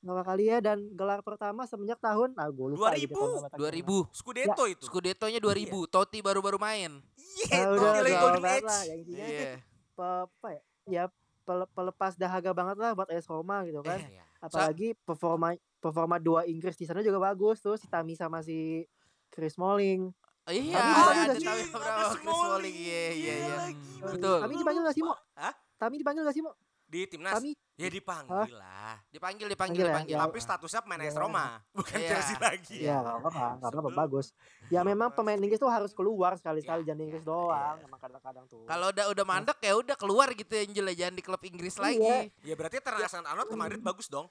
pertama kali ya dan gelar pertama semenjak tahun ah gue lupa 2000, gitu tahun berapa tadi. 2000. Scudetto itu. Scudetto-nya 2000. Totti baru-baru main. Iya, Ah, Totti udah lagi Golden Age. lah ya intinya Iya. pe- apa ya ya pel- pelepas dahaga banget lah buat AS Roma gitu kan Eh, apalagi performa performa dua Inggris di sana juga bagus tuh si Tami sama si Chris Smalling Iya, Tapi ada dipanggil ada nggak sih? Tami Abraham, Chris Smalling. Iya, iya, iya. Betul. Tami dipanggil gak sih Mo? Hah? Tami dipanggil gak sih Mo? Di timnas. Tami Ya dipanggil lah. Dipanggil, dipanggil, Panggil ya? dipanggil. Ya. Tapi statusnya pemain AS Iya. Roma, bukan Iya. Chelsea lagi. ya gak apa-apa gak apa-apa bagus ya memang pemain Inggris tuh harus keluar sekali-sekali Ya, jangan Inggris ya, doang iya. emang kadang-kadang tuh Kalau udah udah mandek ya udah keluar gitu Angel ya jangan di klub Inggris Iya. lagi. Ya berarti Ternasan Arnold ke Madrid bagus dong.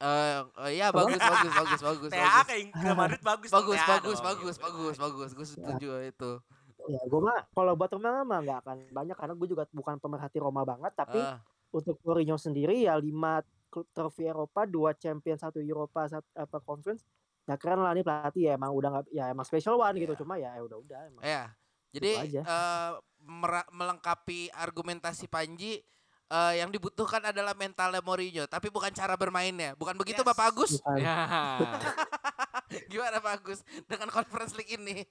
Eh, oh iya bagus bagus bagus bagus TA bagus. ke, ke Madrid bagus. dong, Bagus TA bagus dong, bagus gitu. bagus bagus. Gue setuju itu. ya gue mah kalau buat Roma mah gak akan banyak karena gue juga bukan pemerhati Roma banget tapi Ah, untuk Mourinho sendiri ya lima klub trofi Eropa dua champion satu Eropa satu apa conference ya keren lah nih pelatih ya emang udah nggak ya emang special one gitu Iya. cuma ya udah udah emang ya. Jadi aja. eh, mera- melengkapi argumentasi Panji eh, yang dibutuhkan adalah mentalnya Mourinho, tapi bukan cara bermainnya. Bukan begitu Yes. Bapak Agus? Ya. Gimana Pak Agus dengan Conference League ini?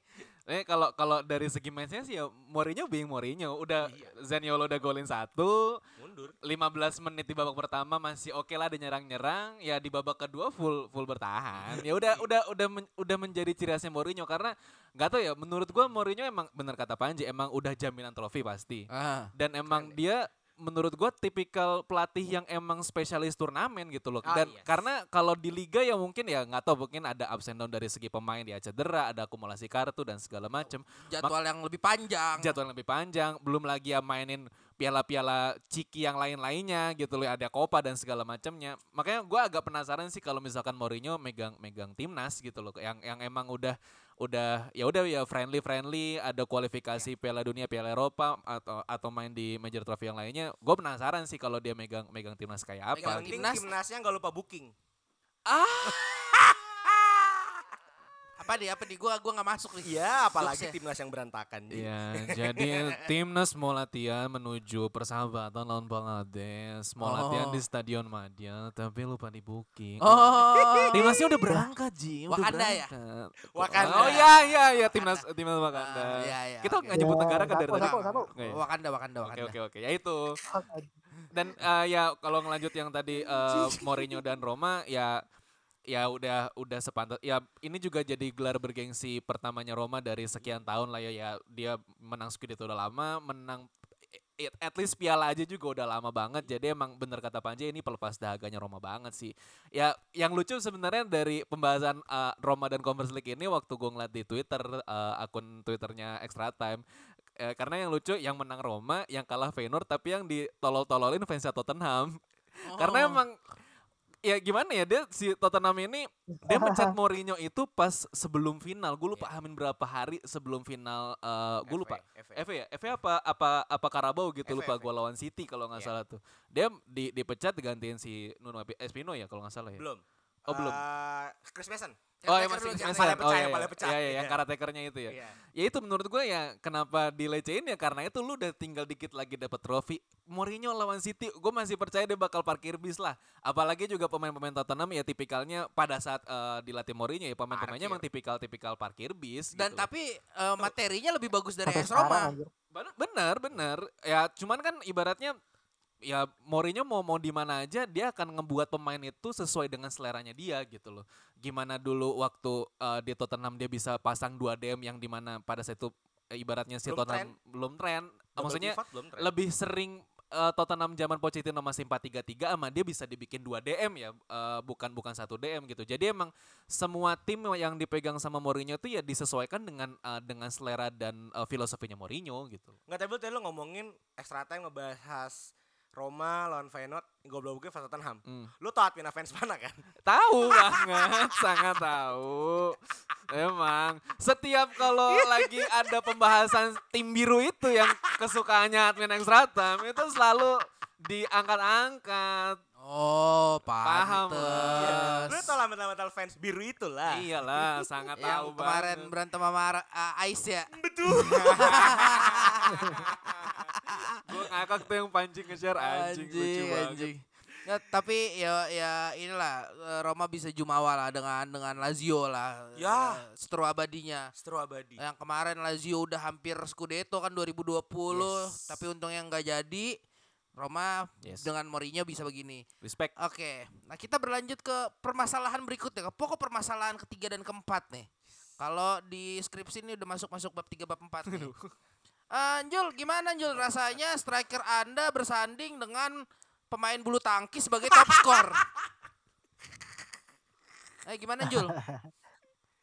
Eh kalau kalau dari segi matchnya sih ya Mourinho being Mourinho udah Iya. Zaniolo udah golin satu Mundur. 15 menit di babak pertama masih oke lah ada nyerang-nyerang ya di babak kedua full full bertahan ya udah udah udah men- udah menjadi ciri khasnya Mourinho karena nggak tahu ya menurut gua Mourinho emang bener kata Panji emang udah jaminan trofi pasti Ah, dan emang dia menurut gua tipikal pelatih yang emang spesialis turnamen gitu loh. Ah, Dan yes. karena kalau di liga ya mungkin ya nggak tahu mungkin ada ups and down dari segi pemain dia cedera, ada akumulasi kartu dan segala macem jadwal yang lebih panjang. Jadwal yang lebih panjang, belum lagi ya mainin piala-piala ciki yang lain-lainnya gitu loh, ada Copa dan segala macamnya. Makanya gua agak penasaran sih kalau misalkan Mourinho megang megang timnas gitu loh, yang yang emang udah udah ya udah ya friendly friendly ada kualifikasi Piala Dunia Piala Eropa atau atau main di major trophy yang lainnya gue penasaran sih kalau dia megang megang timnas kayak Megang apa Yang gitu. timnas- timnasnya nggak lupa booking. Apa nih? Apa nih? Gua gua nggak masuk nih. Iya, apalagi Jokesnya. timnas yang berantakan. Iya, jadi timnas mau latihan menuju persahabatan lawan Bangladesh, mau latihan Oh. di Stadion Madia, tapi lupa di booking. Oh. Timnasnya udah berangkat Ji, udah Wakanda ya? berangkat. Wakanda. Oh iya iya iya timnas timnas Wakanda. Ah, iya, iya, Kita nggak nyebut Ya, negara kan dari tadi. Oke. Wakanda, Wakanda, Oke Wakanda. oke oke, ya itu. Dan eh, ya kalau ngelanjut yang tadi eh, Mourinho dan Roma ya ya udah udah sepantas ya ini juga jadi gelar bergengsi pertamanya Roma dari sekian tahun lah ya ya dia menang Scudetto udah lama menang at least piala aja juga udah lama banget. Jadi emang bener kata Panji ini pelepas dahaganya Roma banget sih. Ya yang lucu sebenarnya dari pembahasan eh, Roma dan Conference League ini waktu gue ngeliat di Twitter eh, akun Twitternya Extra Time Eh, karena yang lucu yang menang Roma yang kalah Feyenoord tapi yang ditolol-tololin fansnya Tottenham. Karena Oh. emang ya gimana ya dia si Tottenham ini dia mencat Mourinho itu pas sebelum final. Gue lupa Iya. amin berapa hari sebelum final eh gue lupa. FA. FA ya? FA apa apa apa Carabao gitu FA, lupa gue lawan City kalau nggak Iya. salah tuh. Dia di, dipecat digantiin si Nuno Espino ya kalau nggak salah ya. Belum. Oh, belum. Eh, Chris Mason. Oh Yang ya masih yang oh, pecah, iya, yang iya. pecah. Iya, iya, yang Iya. karatekernya itu ya. Iya. Ya itu menurut gue ya kenapa dilecehin ya karena itu lu udah tinggal dikit lagi dapat trofi. Mourinho lawan City, gue masih percaya dia bakal parkir bis lah. Apalagi juga pemain-pemain Tottenham ya tipikalnya pada saat eh, dilatih Mourinho ya pemain-pemainnya emang tipikal-tipikal parkir bis. Dan gitu. tapi eh, materinya lebih bagus dari AS Roma. sekarang anjir. Bener, bener, bener. Ya cuman kan ibaratnya ya Mourinho mau mau di mana aja dia akan ngebuat pemain itu sesuai dengan seleranya dia gitu loh. Gimana dulu waktu eh, di Tottenham dia bisa pasang dua DM yang di mana pada saat itu eh, ibaratnya si Belum Tottenham belum tren. Double Maksudnya pivot belum tren. lebih sering eh, Tottenham zaman Pochettino masih 4-3-3 sama dia bisa dibikin 2 DM ya, eh, bukan bukan satu DM gitu. Jadi emang semua tim yang dipegang sama Mourinho itu ya disesuaikan dengan eh, dengan selera dan eh, filosofinya Mourinho gitu. Nggak tapi tadi lo ngomongin extra time ngebahas Roma lawan Feyenoord, goblok-gobloknya fans Tottenham. Hmm. Lu tau Admina fans mana kan? Tahu banget, sangat tahu. Emang setiap kalau lagi ada pembahasan tim biru itu yang kesukaannya admin extra time itu selalu diangkat-angkat. Oh, Paham, pantes. Lu tau lama-lama fans biru itulah. Iyalah, sangat Yang tahu kemarin banget. berantem sama uh, Ais ya. Gue ngakak tuh yang pancing nge-share anjing, lucu banget. anjing. Ya, tapi ya ya inilah eh, Roma bisa jumawa lah dengan dengan Lazio lah. Ya. eh, Seteru abadinya. Seteru abadi. Yang kemarin Lazio udah hampir Scudetto kan 2020, Yes. tapi untungnya nggak jadi. Roma Yes. dengan Mourinho bisa begini. Respect. Oke, nah kita berlanjut ke permasalahan berikutnya, ke pokok permasalahan ketiga dan keempat nih. Kalau di skripsi ini udah masuk-masuk bab 3 bab 4 nih. Eh, Jul, gimana Jul rasanya striker Anda bersanding dengan pemain bulu tangkis sebagai top skor? Eh gimana Jul?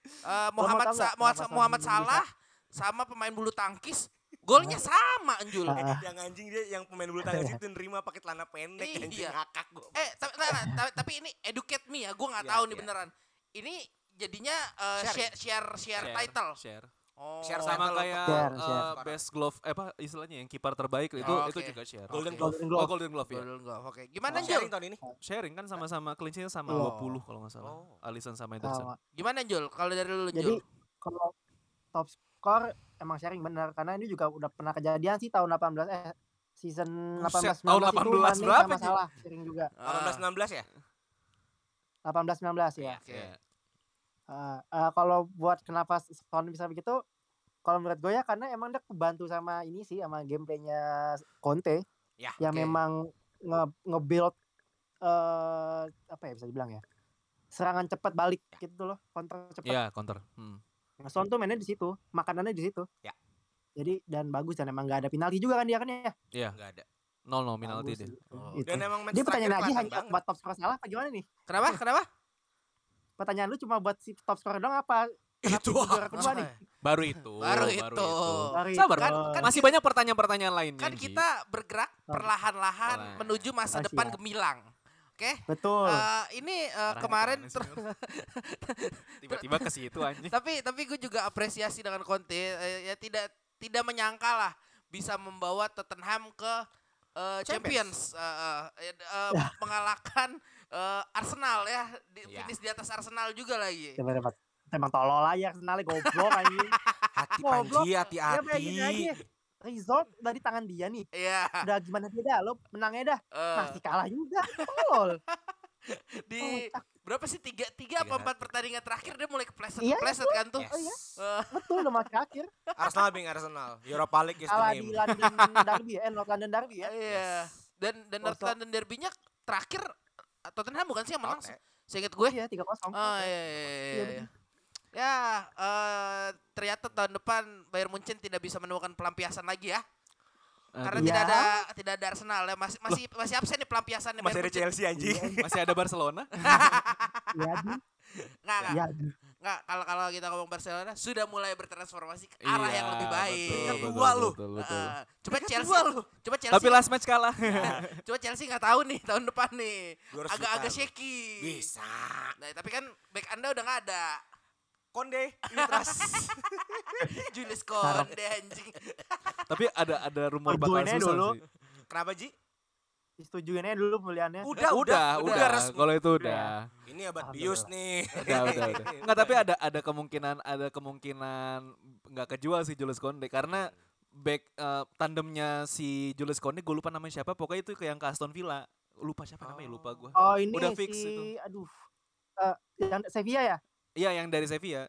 Eh, Muhammad Sa- Muhammad, Muhammad? Salah sama pemain bulu tangkis golnya sama Jul. Ah. yang anjing dia yang pemain bulu tangkis itu nerima pakai celana pendek Iya. anjing ngakak gua. Eh, tapi, nah, nah, tapi, tapi ini educate me ya, gue nggak Iya, tahu nih iya. beneran. Ini jadinya uh, Sharing. share, share share title. Share. Oh, Share Sama kayak Share, eh, share. best glove eh apa istilahnya yang kiper terbaik itu Oh, itu oke. juga share. Golden Oke. Glove. Golden Oh. Golden Glove ya. Golden Glove. Oke. Gimana Oh, Jul? sharing tahun ini? Sharing kan sama-sama sheet sama Iya. 20 kalau nggak salah. Oh. Alisson sama Ederson. Sama. Gimana Jul? Kalau dari lu Jadi Jul? kalau top skor emang sharing bener karena ini juga udah pernah kejadian sih tahun 18 eh season Buset, 18 19 tahun itu 18 Mane berapa, sama salah sharing juga. 18 16 ya? 18 19 ya. Oke. Iya. Eh, eh, kalau buat kenapa Son bisa begitu kalau menurut gue ya karena emang dia kebantu sama ini sih sama gameplaynya Conte Ya. yang oke. memang nge nge-build eh apa ya bisa dibilang ya serangan cepat balik gitu loh counter cepat Iya, counter. Hmm. Nah, Son tuh mainnya di situ makanannya di situ Ya. jadi dan bagus dan emang gak ada penalti juga kan dia kan ya Iya, Enggak ada. nol nol penalti deh. Oh. Itu. Dan emang dia pertanyaan lagi hanya buat top scorer salah apa gimana nih Kenapa? Kenapa? Pertanyaan lu cuma buat si top scorer dong apa Itu juara kedua nih Baru itu. Baru itu. Baru Sabar, itu. kan, kan masih banyak pertanyaan-pertanyaan lainnya. Kan kita bergerak perlahan-lahan Pelan. menuju masa Oh, depan siap. gemilang. Oke? betul Eh, ini Arahnya kemarin tiba-tiba ke situ anjing. tapi tapi gue juga apresiasi dengan Conte eh, ya tidak tidak menyangka lah bisa membawa Tottenham ke eh, Champions, eh, eh, eh, mengalahkan eh, Arsenal ya di, Iya. finish di atas Arsenal juga lagi. Coba dapat emang tolol aja Arsenal goblok anjing Hati Goblok. Panji, hati-hati. aja result dari tangan dia nih Iya. udah gimana dia dah lo menangnya dah eh, masih kalah juga tolol di Kocak. berapa sih tiga tiga apa empat pertandingan terakhir dia mulai kepleset Iya, kepleset kan tuh. Yes. Oh, iya. Eh, betul udah match akhir Arsenal being Arsenal. Europa League is the kalah di name. London Derby eh North London Derby ya Iya. Dan dan North. London Derby-nya terakhir Tottenham bukan sih yang menang? Tote. Seingat gue. iya tiga kosong Oh iya iya iya. Iya, iya, iya. Ya, eh ternyata tahun depan Bayern Munchen tidak bisa menemukan pelampiasan lagi ya. Karena Aduh. tidak Ya. ada tidak ada Arsenal ya. Masih masih masih absen nih pelampiasannya Masih ada Bayern Munchen. Chelsea anjing. Masih ada Barcelona. ya di Nggak, nggak. kalau kalau kita ngomong Barcelona sudah mulai bertransformasi ke arah yang Iya, lebih baik. betul, Kan betul, dua lu. betul, betul. Heeh. coba Chelsea, dua lu. coba Chelsea, Tapi last match kalah. coba Chelsea nggak tahu nih tahun depan nih, 200 agak-agak shaky. Bisa. Nah, tapi kan back anda udah nggak ada. Konde, Mitras. Julius Konde anjing. Tapi ada ada rumor bakal susah dulu. sih. Kenapa Ji? Disetujuin aja dulu pembeliannya Udah, udah, udah. resmi. Kalau itu udah. Ini abad bius nih. Udah, udah, udah. Enggak, tapi ada ada kemungkinan ada kemungkinan nggak kejual sih Julius Konde karena back eh, tandemnya si Julius Konde gue lupa namanya siapa pokoknya itu ke yang ke Aston Villa lupa siapa namanya lupa gue oh ini Udah fix si itu. aduh Eh, yang Sevilla ya iya yang dari Sevilla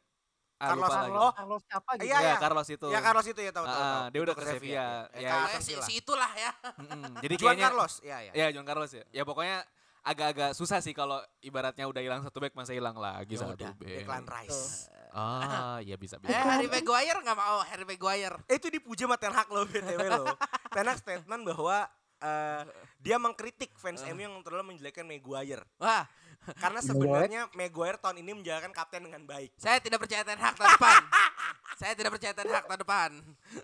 ah, Carlos lagi Oh. Carlos siapa gitu Iya, ya iya. Carlos itu Ya Carlos itu ya tahu Ah, tahu. tahu. dia udah ke Sevilla. Ya, Ya. si, si itulah ya. Mm-mm. jadi Juan kayaknya Carlos. Iya, iya. ya Juan Carlos ya ya pokoknya agak-agak susah sih kalau ibaratnya udah hilang satu back masa hilang lagi Ya satu udah, back Declan Rice. ah ya bisa Eh bisa Harry Maguire nggak mau Harry Maguire. Eh, itu dipuja sama Ten Hag loh BTW loh. Ten Hag statement bahwa eh, dia mengkritik fans MU yang terlalu menjelekkan Maguire. Wah, Karena sebenarnya Maguire tahun ini menjalankan kapten dengan baik. saya tidak percaya Ten Hag tahun depan. saya tidak percaya Ten Hag tahun depan.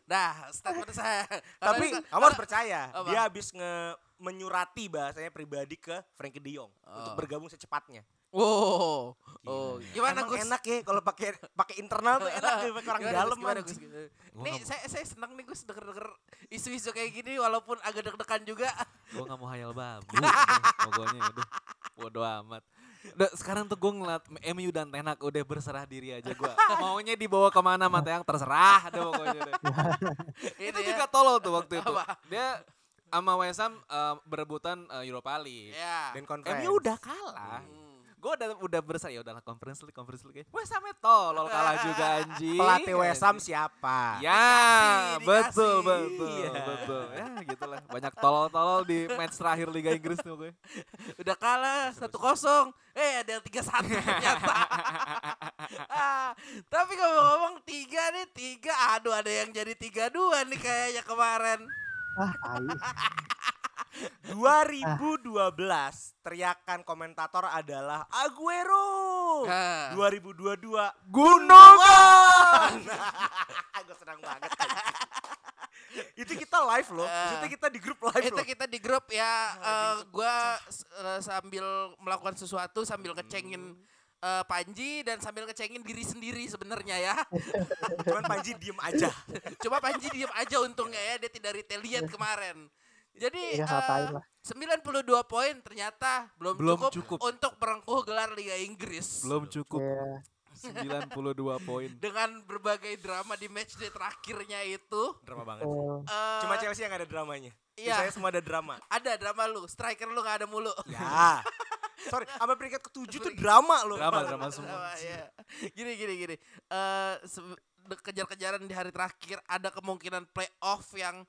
Dah, statement saya. Tapi Kalau- kamu harus percaya, Apa? dia habis nge menyurati bahasanya pribadi ke Frankie De Jong untuk Oh. bergabung secepatnya. Oh, oh, gimana Emang Gus? enak ya kalau pakai pakai internal tuh enak ya pakai orang Gimana, dalam Gus? Gimana, anjing. Gus? Nih saya saya senang nih Gus denger-denger isu-isu kayak gini walaupun agak deg-degan juga. gue gak mau hayal babu pokoknya udah bodo amat udah sekarang tuh gue ngeliat MU dan Tenak udah berserah diri aja gue maunya dibawa ke mana mata yang terserah deh pokoknya deh. itu juga ya. tolol tuh waktu itu Apa? dia sama West Ham eh, berebutan eh, Europa League Ya. Dan conference. MU udah kalah Hmm. Gue udah udah berserah ya udahlah conference league conference league West Ham tolol kalah juga anjing Pelatih West Ham anjing. siapa? Ya, Dikasih, betul, dikasih. betul, Iya. betul. Ya, gitulah. Banyak tolol-tolol di match terakhir Liga Inggris tuh gue. Udah kalah satu kosong. Eh ada yang tiga satu ternyata. ah, tapi ngomong-ngomong tiga nih tiga. Aduh ada yang jadi tiga dua nih kayaknya kemarin. Ah. 2012 teriakan komentator adalah Aguero. Ah. 2022 Gundogan! Gue senang banget. itu kita live loh. Itu kita di grup live Itu loh. kita di grup ya. eh, gua s- eh, sambil melakukan sesuatu sambil ngecengin eh, Panji dan sambil ngecengin diri sendiri sebenarnya ya. Cuman Panji diem aja. Cuma Panji diem aja untungnya ya dia tidak retaliate kemarin. Jadi Ya, ngapain eh, lah. 92 poin ternyata belum, Belum cukup, cukup. untuk merengkuh gelar Liga Inggris. Belum cukup Ya. 92 poin. Dengan berbagai drama di matchday terakhirnya itu. Drama banget. Eh, Cuma Chelsea yang ada dramanya. iya. Saya semua ada drama. ada drama lu, striker lu gak ada mulu. Ya. Sorry, sampai peringkat ketujuh tuh drama loh. Drama, drama semua. Drama, iya. Gini gini gini. Eh de- kejar-kejaran di hari terakhir ada kemungkinan playoff yang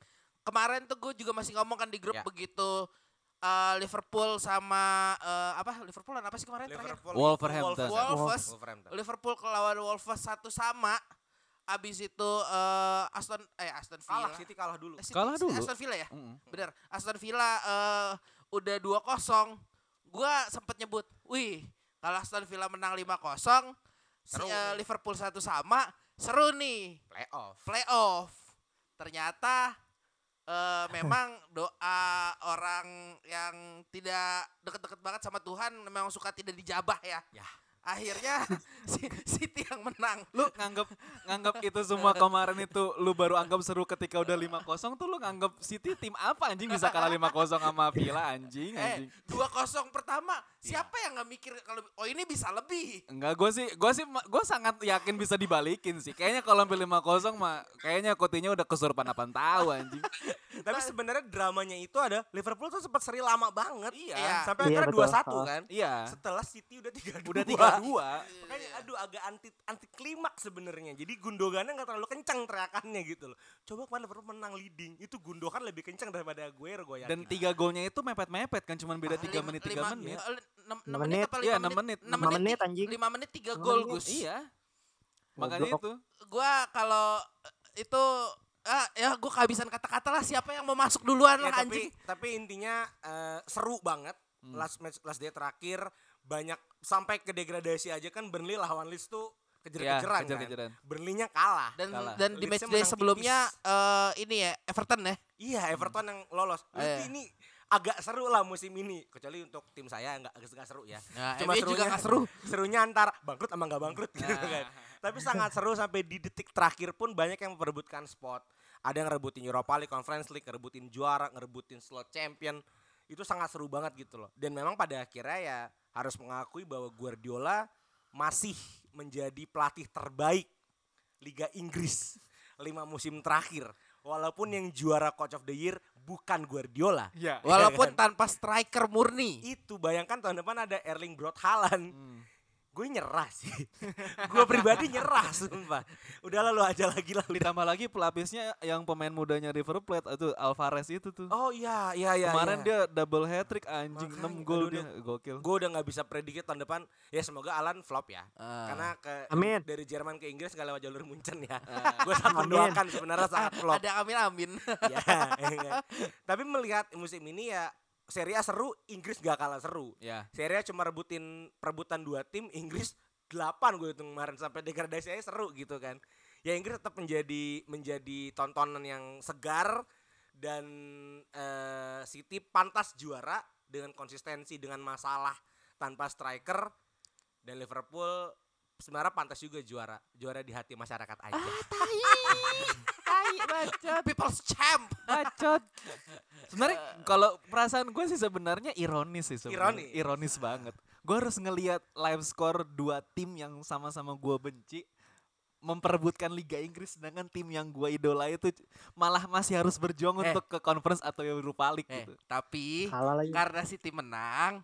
kemarin tuh gue juga masih ngomong kan di grup Ya. begitu eh, Liverpool sama eh, apa Liverpool dan apa sih kemarin terakhir? Liverpool. Wolverhampton. Wolves. Wolverhampton. Liverpool lawan Wolves satu sama. Abis itu eh, Aston eh Aston Villa. Kalah, City kalah dulu. City- Kalah dulu. Aston Villa ya? Mm. Bener. Aston Villa eh, udah 2-0. Gua sempet nyebut, wih, kalau Aston Villa menang 5-0, si, Seru nih. Liverpool satu sama, seru nih. Playoff. Playoff. Ternyata eh, memang doa orang yang tidak deket-deket banget sama Tuhan memang suka tidak dijabah ya. Ya. Akhirnya si- City yang menang. Lu nganggap nganggap itu semua kemarin itu lu baru anggap seru ketika udah 5-0 tuh lu nganggap City tim apa anjing bisa kalah 5-0 sama Villa anjing Eh, anjing. 2-0 pertama, siapa yang nggak mikir kalau oh ini bisa lebih? Enggak, gue sih, gue sih, gue sangat yakin bisa dibalikin sih. Kayaknya kalau sampai 5-0 mah, kayaknya Coutinho udah kesurupan apaan tahu anjing. Tapi sebenarnya dramanya itu ada Liverpool tuh sempat seri lama banget. Iya. Sampai Iya, akhirnya betul. 2-1 kan. Iya. Setelah City udah 3-2. Udah 3-2. Makanya aduh agak anti anti klimaks sebenarnya. Jadi Gundogannya nggak terlalu kencang teriakannya gitu loh. Coba kemarin Liverpool menang leading, itu Gundogan lebih kencang daripada Aguero gue yakin. Dan tiga golnya itu mepet-mepet kan, cuman beda 3 Lima- menit, 3 lima- menit. enam- menit apa Iya, lima enam menit. Enam Lima menit, anjing. lima menit tiga gol. Gus. Iya. Makanya itu. Gua kalau eh, itu ah, ya gue kehabisan kata-kata lah siapa yang mau masuk duluan Ya, lah tapi anjing. tapi intinya eh, seru banget. Hmm. Last match last day terakhir banyak sampai ke degradasi aja kan Burnley lawan Leeds tuh kejar-kejaran Ya, kejar-kejaran. kan. Burnley-nya kalah. Dan Kalah. dan di Leeds-nya match day menang sebelumnya eh, ini ya Everton ya. Iya, Everton yang lolos. Eh. Berarti ini agak seru lah musim ini. Kecuali untuk tim saya nggak agak seru ya. Nah, Cuma MU juga serunya- nggak seru. Serunya antar bangkrut sama nggak bangkrut gitu Nah. kan. Tapi sangat seru sampai di detik terakhir pun banyak yang memperebutkan spot. Ada yang ngerebutin Europa League, Conference League, ngerebutin juara, ngerebutin slot champion. Itu sangat seru banget gitu loh. Dan memang pada akhirnya ya harus mengakui bahwa Guardiola masih menjadi pelatih terbaik Liga Inggris lima musim terakhir. Walaupun yang juara Coach of the Year bukan Guardiola. Iya. Walaupun tanpa striker murni. Itu bayangkan tahun depan ada Erling Braut Haaland. Hmm. Gue nyerah sih. gue pribadi nyerah sumpah. Udah lalu aja lagi lah. Ditambah lagi pelapisnya yang pemain mudanya River Plate itu Alvarez itu tuh. Oh iya, iya, iya. Kemarin iya. dia double hat trick anjing Makanya, 6 gol dia gokil. gue udah nggak bisa prediksi tahun depan. Ya semoga Alan flop ya. Ah. Karena ke Amin. dari Jerman ke Inggris nggak lewat jalur Munchen ya. Ah. gue sangat mendoakan sebenarnya sangat flop. Ada amin amin. ya, iya. Tapi melihat musim ini ya Serie A seru, Inggris gak kalah seru. Ya. Serie A cuma rebutin perebutan dua tim, Inggris 8 gue hitung kemarin sampai degradasi aja seru gitu kan. Ya Inggris tetap menjadi menjadi tontonan yang segar dan eh, City pantas juara dengan konsistensi dengan masalah tanpa striker dan Liverpool sebenarnya pantas juga juara juara di hati masyarakat aja. People's champ. Bacot. Sebenarnya kalau perasaan gue sih sebenarnya ironis sih sebenarnya. Ironis. Ironis banget. Gue harus ngelihat live score dua tim yang sama-sama gue benci memperebutkan Liga Inggris dengan tim yang gue idola itu malah masih harus berjuang Eh. untuk ke conference atau Europa League Eh, gitu. tapi karena City menang,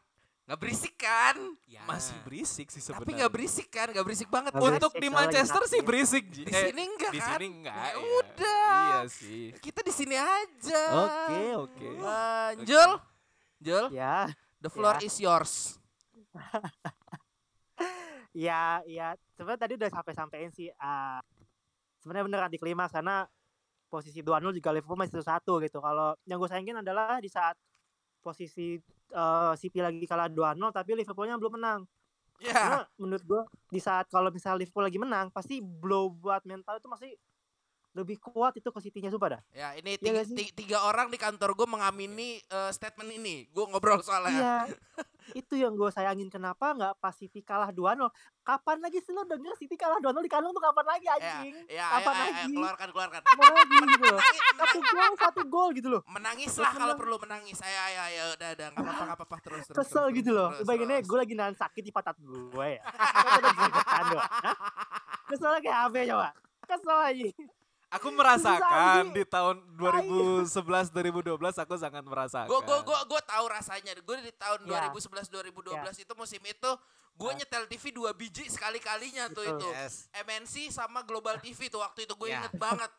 nggak berisik kan? Ya. Masih berisik sih sebenarnya. Tapi nggak berisik kan? Nggak berisik banget. Kan? Untuk berisik, di Manchester sih berisik. Di Eh, sini enggak Di kan? sini enggak. Ya ya. udah. Iya sih. Kita di sini aja. Oke, oke. Eh, Jul, Jul, Ya, the floor Ya. is yours. ya, ya. Sebenarnya tadi udah sampai-sampein sih. ah, sebenarnya bener di klimaks karena posisi 2-0 juga Liverpool masih satu gitu. Kalau yang gue sayangin adalah di saat posisi eh, City lagi kalah 2-0 tapi Liverpoolnya belum menang. Ya. Karena menurut gue di saat kalau misalnya Liverpool lagi menang pasti blow buat mental itu masih lebih kuat itu ke City-nya sumpah dah. Ya, ini tiga, nggak sih? ti- tiga orang di kantor gue mengamini eh, statement ini. Gue ngobrol soalnya. Iya. itu yang gue sayangin kenapa nggak pas City kalah 2-0. Kapan lagi sih lo denger City kalah 2-0 di kandang tuh kapan lagi Ya, anjing? ya, kapan ayo, ayo, ayo, lagi? keluarkan, keluarkan. Kapan lagi gitu loh. Menangis, Satu gol, satu gol gitu loh. menangislah Terus kalau perlu menangis. Ayo, ayo, ayo, udah, udah, nggak apa-apa, nggak apa-apa terus, terus. Kesel terus, gitu loh. Bayanginnya gue lagi nahan sakit di patat gue ya. Kan? Keselnya kayak apa coba? Kesel aja. Aku merasakan di tahun 2011 2012 aku sangat merasakan. Gue gue gue gue tahu rasanya. Gue di tahun Ya. 2011 2012 itu musim itu gue nyetel TV dua biji sekali kalinya tuh itu. Yes. MNC sama Global TV tuh waktu itu gue Ya. inget banget.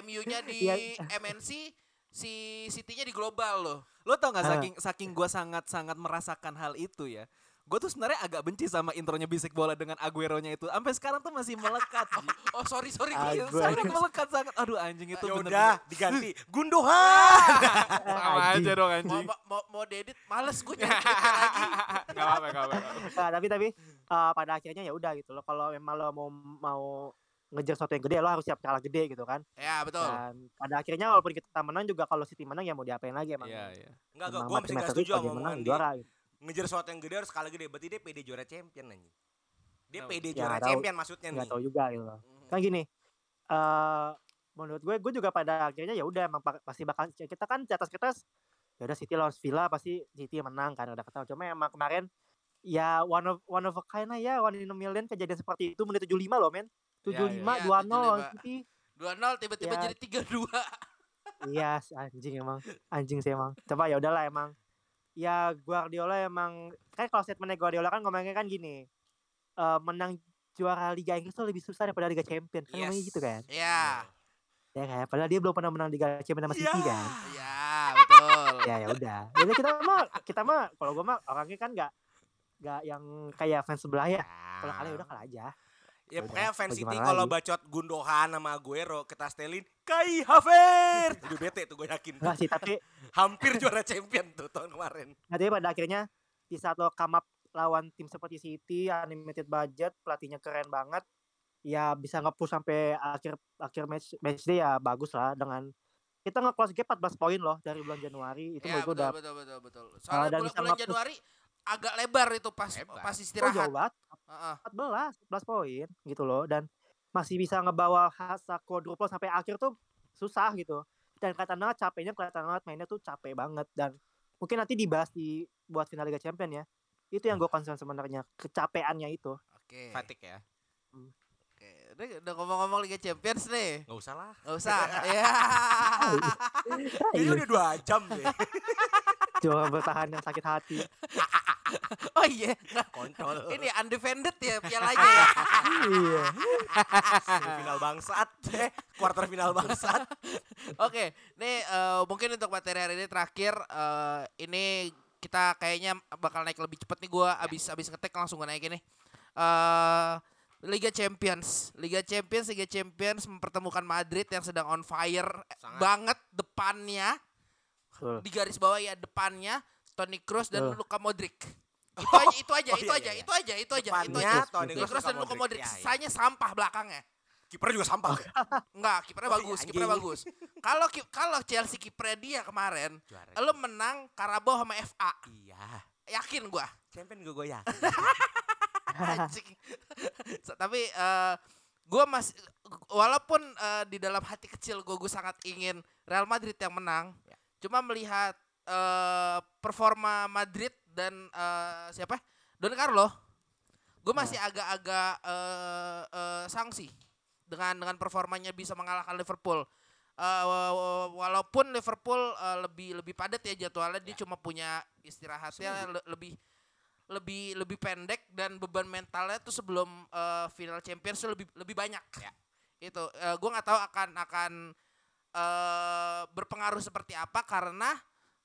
MU-nya di Iya. MNC, si City-nya di Global loh. Lo tau gak saking saking gue sangat sangat merasakan hal itu ya. Gue tuh sebenarnya agak benci sama intronya bisik bola dengan Aguero-nya itu. Sampai sekarang tuh masih melekat. Oh sorry sorry sorry. Melekat sangat. Aduh anjing itu Ya bener udah diganti Gundogan. Sama Anjing. aja dong anjing. mau, mau, mau dedit males gue nyari lagi. Gak apa-apa, gak apa-apa. Nah, tapi tapi eh, pada akhirnya ya udah gitu loh. Kalau memang lo mau mau ngejar sesuatu yang gede lo harus siap kalah gede gitu kan. Ya betul. Dan pada akhirnya walaupun kita menang juga kalau City menang ya mau diapain lagi emang. Iya, iya. Enggak, gue masih gak setuju sama menang juara gitu. Ngejar sesuatu yang gede harus kalah gede. Berarti dia PD juara champion anjing. Dia? PD Ya, juara tahu. champion maksudnya nih. nggak tahu juga gitu loh. Mhm. Kan gini, eh menurut gue, gue juga pada akhirnya ya udah emang pa- pasti bakal kita kan di atas kita ya udah City lawan Villa pasti City menang kan udah ketahui. Cuma emang kemarin ya one of one of a kind lah ya one in a million kejadian seperti itu menit 75 loh men. 75 Iya, 2-0 lawan 75. City. 2-0 tiba-tiba Ya. jadi 3-2. Iya, si anjing emang. Anjing sih emang. Coba ya udahlah emang. Ya Guardiola emang kan kalau statementnya Guardiola kan ngomongnya kan gini. eh menang juara Liga Inggris tuh lebih susah daripada Liga Champions. Kan ngomongnya gitu kan. Ya. Ya kan, padahal dia belum pernah menang Liga Champions sama City kan. Ya, betul. Ya ya udah. Jadi kita mah kita mah kalau gua mah orangnya kan nggak nggak yang kayak fans sebelah ya. Kalau kalah ya udah kalah aja. Ya pokoknya fans City kalau bacot Gundogan sama Aguero kita setelin Kai Havertz. Udah bete tuh gue yakin. Enggak sih, tapi Hampir juara champion tuh tahun kemarin. nanti pada akhirnya di saat lo come up lawan tim seperti City, unlimited budget, pelatihnya keren banget. Ya bisa nge-push sampai akhir akhir match match day ya bagus lah dengan kita nge-close gap 14 poin loh dari bulan Januari itu Ya, betul, udah betul, betul, betul. Soalnya dan bulan, bulan. Januari agak lebar itu pas Lebar. pas oh, istirahat. jauh banget Heeh. 14 14 poin gitu loh dan masih bisa ngebawa Hasa quadruple sampai akhir tuh susah gitu dan kelihatan banget capeknya kelihatan banget mainnya tuh capek banget dan mungkin nanti dibahas di buat final Liga Champion ya itu yang gue concern sebenarnya kecapeannya itu Oke. Fatigue ya. Oke. Udah, udah ngomong-ngomong Liga Champions nih. Gak usah lah. Gak usah. ya. Kayaknya udah dua jam deh. Jangan bertahan yang sakit hati oh iya, Kontrol. ini undefended ya pialanya ya. Iya. final bangsat. Eh, quarter final bangsat. Oke, nih eh, mungkin untuk materi hari ini terakhir eh, ini kita kayaknya bakal naik lebih cepet nih gua abis abis ngetek langsung gua naikin nih. Eh Liga Champions, Liga Champions, Liga Champions mempertemukan Madrid yang sedang on fire Sangat. banget depannya Betul. di garis bawah ya depannya Toni Kroos dan Betul. Luka Modric. Itu aja, itu aja, Oh, itu iya, aja, iya, itu aja, itu aja, itu Depannya aja. Toni Toni Kroos, Kroos dan Luka Modric. Modric. Ya, iya. Sisanya sampah belakangnya. Kiper juga sampah. Enggak, kipernya Oh, bagus, iya, kipernya bagus. Kalau kalau Chelsea kipernya dia kemarin, Juara. lo menang Karabau sama FA. Iya. Yakin gua. Champion gue gue ya. Anjing. So, tapi eh gua masih walaupun eh, di dalam hati kecil gua gua sangat ingin Real Madrid yang menang. Cuma melihat eh performa Madrid dan eh, siapa? Don Carlo. Gue masih agak-agak eh, eh, sanksi dengan dengan performanya bisa mengalahkan Liverpool. Wa- walaupun Liverpool eh, lebih lebih padat ya jadwalnya dia cuma punya istirahatnya le- lebih lebih lebih pendek dan beban mentalnya tuh sebelum eh, final Champions tuh lebih lebih banyak ya itu eh, gue nggak tahu akan akan eh berpengaruh seperti apa karena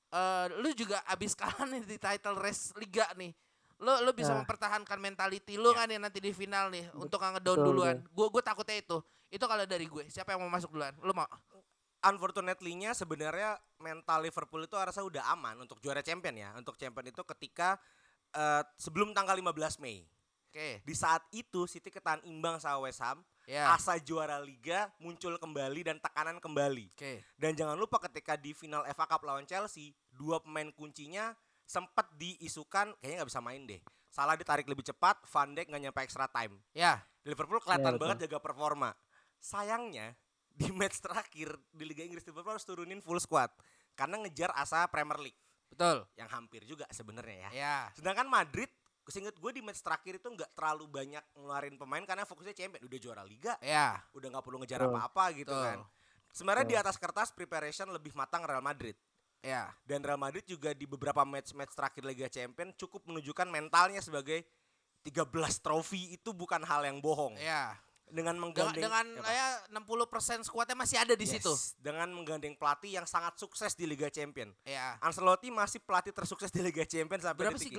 eh, lu juga abis kalah nih di title race liga nih. Lu lu bisa Ya. mempertahankan mentality lu kan nih nanti di final nih untuk nggak ngedown betul, duluan. gue gue takutnya itu. Itu kalau dari gue. Siapa yang mau masuk duluan? Lu mau? Unfortunately-nya sebenarnya mental Liverpool itu rasa udah aman untuk juara champion ya. Untuk champion itu ketika eh, sebelum tanggal 15 Mei. Oke Di saat itu City ketahan imbang sama West Ham, ya asa juara liga muncul kembali dan tekanan kembali. oke Dan jangan lupa ketika di final FA Cup lawan Chelsea, dua pemain kuncinya sempat diisukan kayaknya nggak bisa main deh. Salah ditarik lebih cepat, Van Dijk nggak nyampe extra time. ya Liverpool kelihatan betul. banget jaga performa. Sayangnya di match terakhir di Liga Inggris Liverpool harus turunin full squad karena ngejar asa Premier League betul yang hampir juga sebenarnya ya. ya Sedangkan Madrid, seinget gue di match terakhir itu nggak terlalu banyak ngeluarin pemain karena fokusnya champion, udah juara liga, ya udah nggak perlu ngejar apa-apa gitu Betul. kan. Sebenarnya di atas kertas preparation lebih matang Real Madrid. ya Dan Real Madrid juga di beberapa match-match terakhir Liga Champion cukup menunjukkan mentalnya sebagai 13 trofi itu bukan hal yang bohong. ya Dengan dengan menggandeng dengan ya 60% skuadnya masih ada di Yes, situ Dengan menggandeng pelatih yang sangat sukses di Liga Champion. ya Ancelotti masih pelatih tersukses di Liga Champion sampai berapa detik sih ini.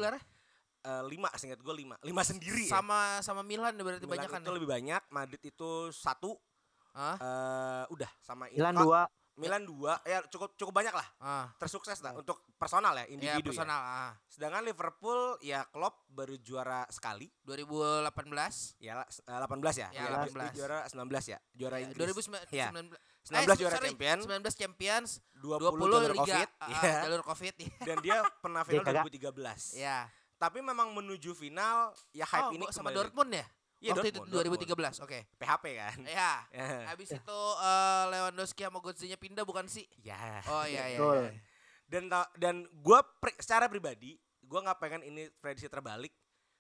Eh, lima, seingat gue lima. Lima sendiri ya. sama sama Milan berarti Milan banyak kan itu lebih banyak, Madrid itu satu. Hah? eh udah sama Milan Kok- dua. Milan dua, ya cukup cukup banyak lah. ah Tersukses lah untuk personal ya, ya individu ya. personal ah Sedangkan Liverpool ya Klopp baru juara sekali. 2018 Ya eh, 18 ya. Ya, Dia- 18. dia juara 19 ya. Juara Ya, Inggris. 2019 Ya. 19 19 juara sorry, champion, 19 Champions 20, 20, jalur Liga Covid. ah, Iya. jalur Covid ya. Dan dia pernah final kagak. 2013. ya Tapi memang menuju final ya hype oh, ini sama. Dortmund ya Iya, waktu Dortmund, itu 2013 oke PHP kan. ya Ya. habis itu eh, Lewandowski sama Götze-nya pindah bukan sih Ya. oh iya iya, Betul. iya. Dan dan gue secara pribadi gue nggak pengen ini prediksi terbalik.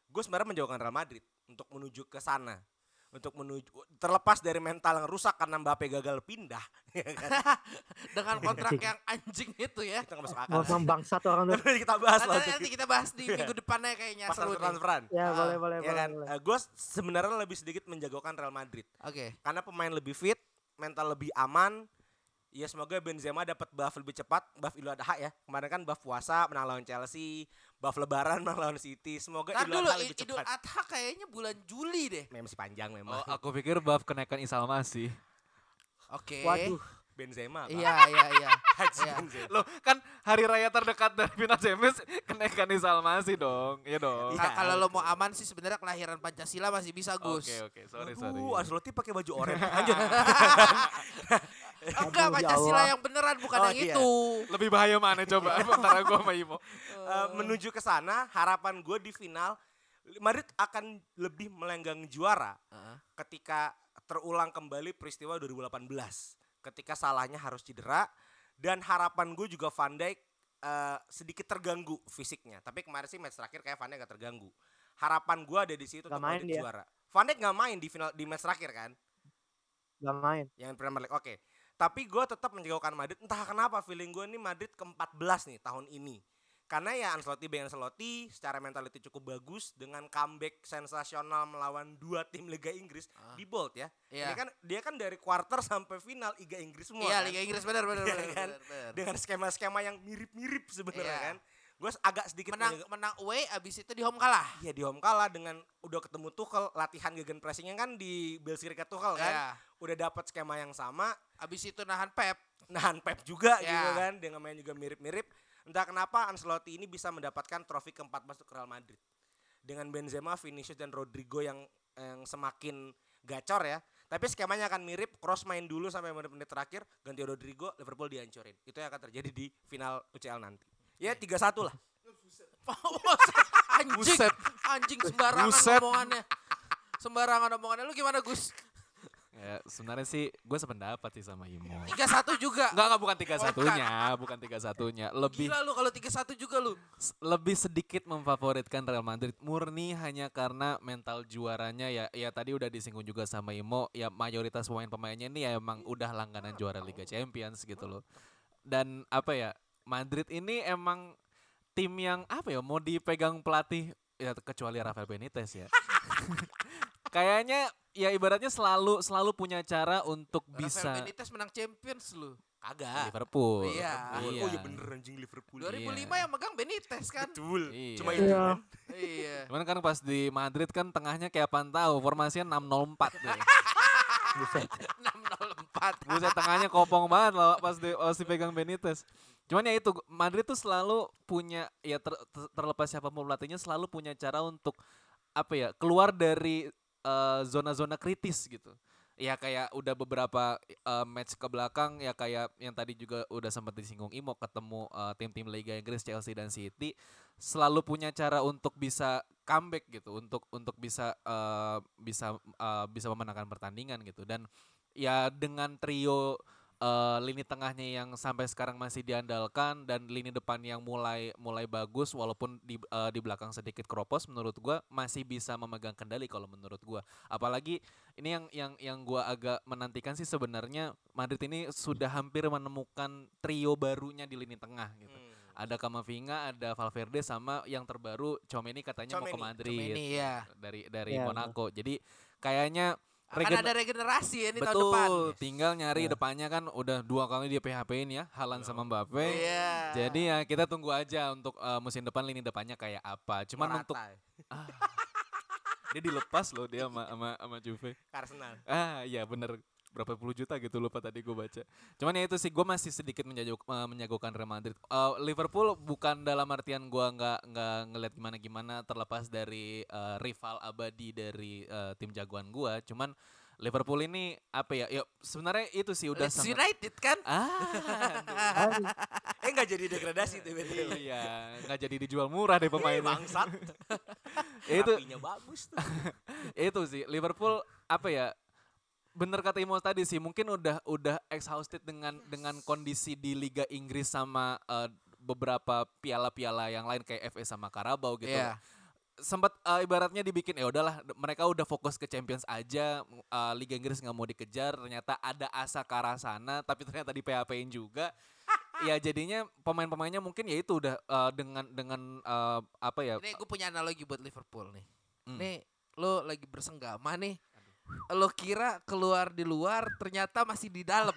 Gue sebenarnya menjauhkan Real Madrid untuk menuju ke sana. Untuk menuju terlepas dari mental yang rusak karena Mbappe gagal pindah, ya kan? dengan kontrak yang anjing itu ya nggak masuk akal. Ngomong orang tuh. Nanti kita bahas nanti, lah. nanti kita bahas di minggu depannya kayaknya Pas seru nih. transferan. Ya Ah, boleh boleh Ya boleh. kan, boleh. gue sebenarnya lebih sedikit menjagokan Real Madrid oke karena pemain lebih fit, mental lebih aman. Ya semoga Benzema dapat buff lebih cepat, buff Idul Adha ya. Kemarin kan buff puasa menang lawan Chelsea, buff Lebaran menang lawan City. Semoga Ntar Idul Adha lebih Idul cepat. Adha kayaknya bulan Juli deh Memang masih panjang memang. Oh, aku pikir bab kenaikan Isalmasi. oke Waduh. Benzema. Pak. iya iya iya Haji Iya. Benzema. Loh, kan hari raya terdekat dari final Champions kenaikan Isalmasi dong. Iya dong. Iya. Ka- kalau lo mau aman sih sebenarnya kelahiran Pancasila masih bisa Gus Oke, oke. Sorry, sorry. Aduh, Ancelotti pakai baju oranye. Lanjut. Enggak Aduh, ya Pancasila Allah. yang beneran bukan Oh, yang iya. itu Lebih bahaya mana coba antara gua sama Imo. Eh, menuju ke sana, harapan gue di final Madrid akan lebih melenggang juara Heeh. ketika terulang kembali peristiwa 2018 ketika salahnya harus cedera dan harapan gue juga Van Dijk eh, sedikit terganggu fisiknya tapi kemarin sih match terakhir kayak Van Dijk gak terganggu harapan gue ada di situ Gak untuk main Madrid dia. juara Van Dijk gak main di final di match terakhir kan Gak main. yang Premier League oke tapi gue tetap menjagokan Madrid entah kenapa feeling gue ini Madrid ke-14 nih tahun ini Karena ya Ancelotti Ben Ancelotti secara mentality cukup bagus dengan comeback sensasional melawan dua tim Liga Inggris Ah. di Bolt ya. Iya. Ini kan dia kan dari quarter sampai final Liga Inggris semua. Iya kan? Liga Inggris benar benar Iya benar. kan? Dengan skema-skema yang mirip-mirip sebenarnya Iya. kan. Gue agak sedikit menang menang away abis itu di home kalah. Iya di home kalah dengan udah ketemu Tuchel latihan gegen pressingnya kan di Belskirka Tuchel kan. Iya. Udah dapat skema yang sama, Abis itu nahan Pep. nahan Pep juga Ya. gitu kan dengan main juga mirip-mirip. Entah kenapa Ancelotti ini bisa mendapatkan trofi keempat masuk ke Real Madrid. Dengan Benzema, Vinicius dan Rodrigo yang yang semakin gacor ya. Tapi skemanya akan mirip, cross main dulu sampai menit-menit terakhir, ganti Rodrigo, Liverpool dihancurin. Itu yang akan terjadi di final UCL nanti. Ya 3-1 lah. anjing. Buset. Anjing sembarangan Buset. omongannya. Sembarangan omongannya lu gimana Gus? Ya, sebenarnya sih gue sependapat sih sama Imo. 3-1 juga. Enggak, enggak bukan tiga satunya, bukan tiga satunya. Lebih Gila lu kalau 3-1 juga lu. lebih sedikit memfavoritkan Real Madrid murni hanya karena mental juaranya ya ya tadi udah disinggung juga sama Imo ya mayoritas pemain-pemainnya ini ya emang udah langganan juara Liga Champions gitu loh. Dan apa ya Madrid ini emang tim yang apa ya mau dipegang pelatih ya kecuali Rafael Benitez ya. Kayaknya ya ibaratnya selalu selalu punya cara untuk bisa Rafael Benitez menang Champions lu. Kagak. Liverpool. Iya. Oh iya bener anjing Liverpool. 2005 Iya. yang megang Benitez kan. Betul. Iya. Cuma itu Iya. kan. iya. Cuman kan pas di Madrid kan tengahnya kayak apaan tahu formasinya 604 deh. Buset. 604. Buset tengahnya kopong banget loh pas di pas dipegang Benitez. Cuman ya itu Madrid tuh selalu punya ya ter- ter- terlepas siapa pun pelatihnya selalu punya cara untuk apa ya keluar dari eh, zona-zona kritis gitu. Ya kayak udah beberapa eh, match ke belakang ya kayak yang tadi juga udah sempat disinggung Imo ketemu eh, tim-tim Liga Inggris Chelsea dan City selalu punya cara untuk bisa comeback gitu untuk untuk bisa eh, bisa eh, bisa memenangkan pertandingan gitu dan ya dengan trio eh, lini tengahnya yang sampai sekarang masih diandalkan dan lini depan yang mulai mulai bagus walaupun di eh, di belakang sedikit keropos menurut gua masih bisa memegang kendali kalau menurut gua apalagi ini yang yang yang gua agak menantikan sih sebenarnya Madrid ini sudah hampir menemukan trio barunya di lini tengah gitu Hmm. ada Kamavinga, ada Valverde sama yang terbaru Chomeni katanya mau ke Madrid Ini ya. dari dari Iya, Monaco. Jadi kayaknya Akan regen- ada regenerasi ya ini tahun betul depan. tinggal nyari Iya. depannya kan udah dua kali dia PHP-in ya, Halan sama Mbappe. Iya. Jadi ya kita tunggu aja untuk eh, musim depan lini depannya kayak apa. Cuman Morata, untuk ah, dia dilepas loh dia sama sama, sama Juve. Arsenal. Ah iya bener berapa puluh juta gitu lupa tadi gue baca. Cuman ya itu sih gue masih sedikit menjago, menjagokan Real Madrid. Eh, Liverpool bukan dalam artian gue nggak nggak ngeliat gimana gimana terlepas dari eh, rival abadi dari eh, tim jagoan gue. Cuman Liverpool ini apa ya? Ya sebenarnya itu sih udah Leeds sangat. United kan? Ah. Eh nggak jadi degradasi tuh BTW. iya nggak jadi dijual murah deh pemainnya. Bangsat. itu bagus tuh. itu sih Liverpool apa ya bener kata Imo tadi sih mungkin udah udah exhausted dengan dengan kondisi di Liga Inggris sama eh, beberapa piala-piala yang lain kayak FA sama Carabao gitu Iya. sempat eh, ibaratnya dibikin ya udahlah mereka udah fokus ke Champions aja eh, Liga Inggris nggak mau dikejar ternyata ada asa ke arah sana tapi ternyata di PHP-in juga ya jadinya pemain-pemainnya mungkin ya itu udah eh, dengan dengan eh, apa ya Ini gue punya analogi buat Liverpool nih. Hmm. Nih, lo lagi bersenggama nih. Lo kira keluar di luar, ternyata masih di dalam.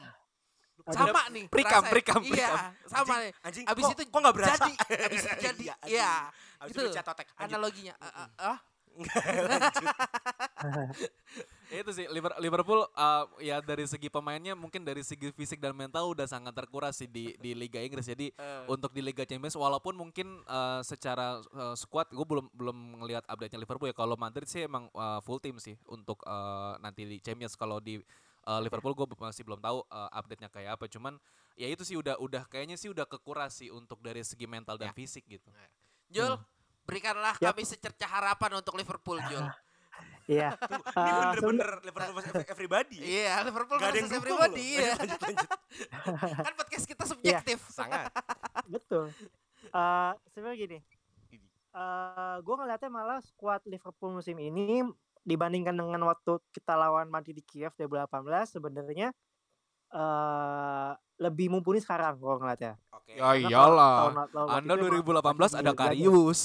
Sama nih. Prikam, prikam, Iya, prikam. sama nih. Anjing, Abis kok- itu kok nggak berasa? Jadi, abis itu jadi. Iya, anjing. Iya. Abis Gitu itu loh. catotek. Lanjut. Analoginya. Ah, ah, ah. Ya itu sih Liver- Liverpool uh, ya dari segi pemainnya mungkin dari segi fisik dan mental udah sangat terkuras sih di di Liga Inggris. Jadi Eh. untuk di Liga Champions walaupun mungkin uh, secara uh, squad gue belum belum ngelihat update-nya Liverpool ya. Kalau Madrid sih emang uh, full team sih untuk uh, nanti di Champions. Kalau di uh, Liverpool gue masih belum tahu uh, update-nya kayak apa. Cuman ya itu sih udah udah kayaknya sih udah kekuras sih untuk dari segi mental dan Ya. fisik gitu. Jul, berikanlah Yap. kami secerca harapan untuk Liverpool, Jul. Iya. Ini Ah, bener-bener Liverpool versus everybody. Iya, Liverpool versus everybody. loh. Iya. Lanjut, lanjut. kan podcast kita subjektif. Sangat. Betul. Eh sebenarnya gini. eh gue ngeliatnya malah skuad Liverpool musim ini dibandingkan dengan waktu kita lawan Madrid di Kiev 2018 sebenarnya eh lebih mumpuni sekarang kalau ngeliatnya. Oke. Ya Karena kalau iyalah. tahun- tahun waktu Anda itu emang 2018 ada. Karius.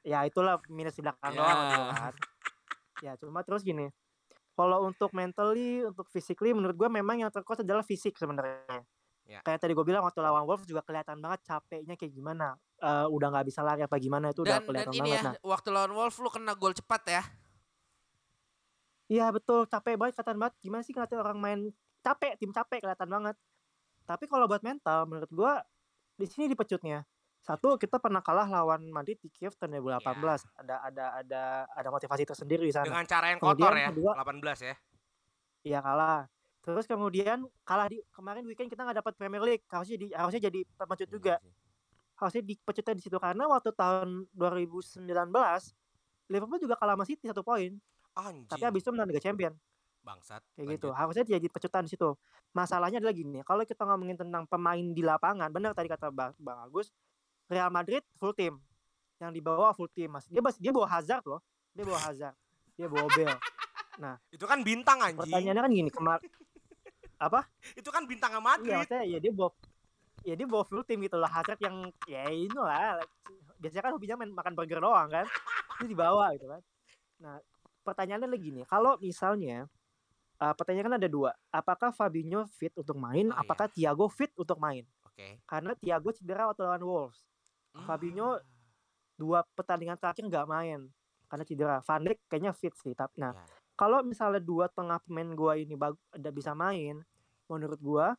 Ya itulah minus di belakang Ya. doang kan. Ya cuma terus gini. Kalau untuk mentally, untuk physically menurut gue memang yang terkuat adalah fisik sebenarnya. Ya. Kayak tadi gue bilang waktu lawan Wolves juga kelihatan banget capeknya kayak gimana. Eh, udah nggak bisa lari apa gimana itu udah Dan dan kelihatan ini banget. ya Nah, waktu lawan Wolf lu kena gol cepat ya. Iya betul capek banget kelihatan banget. Gimana sih kelihatan orang main capek, tim capek kelihatan banget. Tapi kalau buat mental menurut gua di sini dipecutnya. Satu kita pernah kalah lawan Madrid di Kiev tahun 2018. Ada ada ada ada motivasi tersendiri di sana. Dengan cara yang Kemudian kotor ya. kedua- 18 ya. Iya kalah. Terus kemudian kalah di kemarin weekend kita nggak dapat Premier League. Harusnya di harusnya jadi pemecut Iya juga. Harusnya dipecutnya di situ karena waktu tahun 2019 Liverpool juga kalah sama City satu poin. Tapi habis itu menang Liga Champion. bangsat. kayak gitu harusnya jadi pecutan di situ masalahnya adalah gini kalau kita ngomongin tentang pemain di lapangan benar tadi kata bang, bang Agus Real Madrid full team. Yang dibawa full team mas. Dia dia bawa Hazard loh. Dia bawa Hazard. Dia bawa Bell Itu kan bintang anjing. pertanyaannya kan gini kemar apa? Itu kan bintang iya Madrid. maksudnya ya dia bawa ya dia bawa full team gitu loh Hazard yang ya ini lah biasanya kan hobinya main makan burger doang kan? Itu dibawa gitu kan. Nah pertanyaannya lagi nih kalau misalnya eh, pertanyaan kan ada dua. Apakah Fabinho fit untuk main? Oh, iya. apakah Thiago fit untuk main? Oke. karena Thiago cedera waktu lawan Wolves. Fabinho dua pertandingan terakhir nggak main karena cedera Van Dijk kayaknya fit sih tapi nah Ya. kalau misalnya dua tengah pemain gua ini udah bisa main menurut gua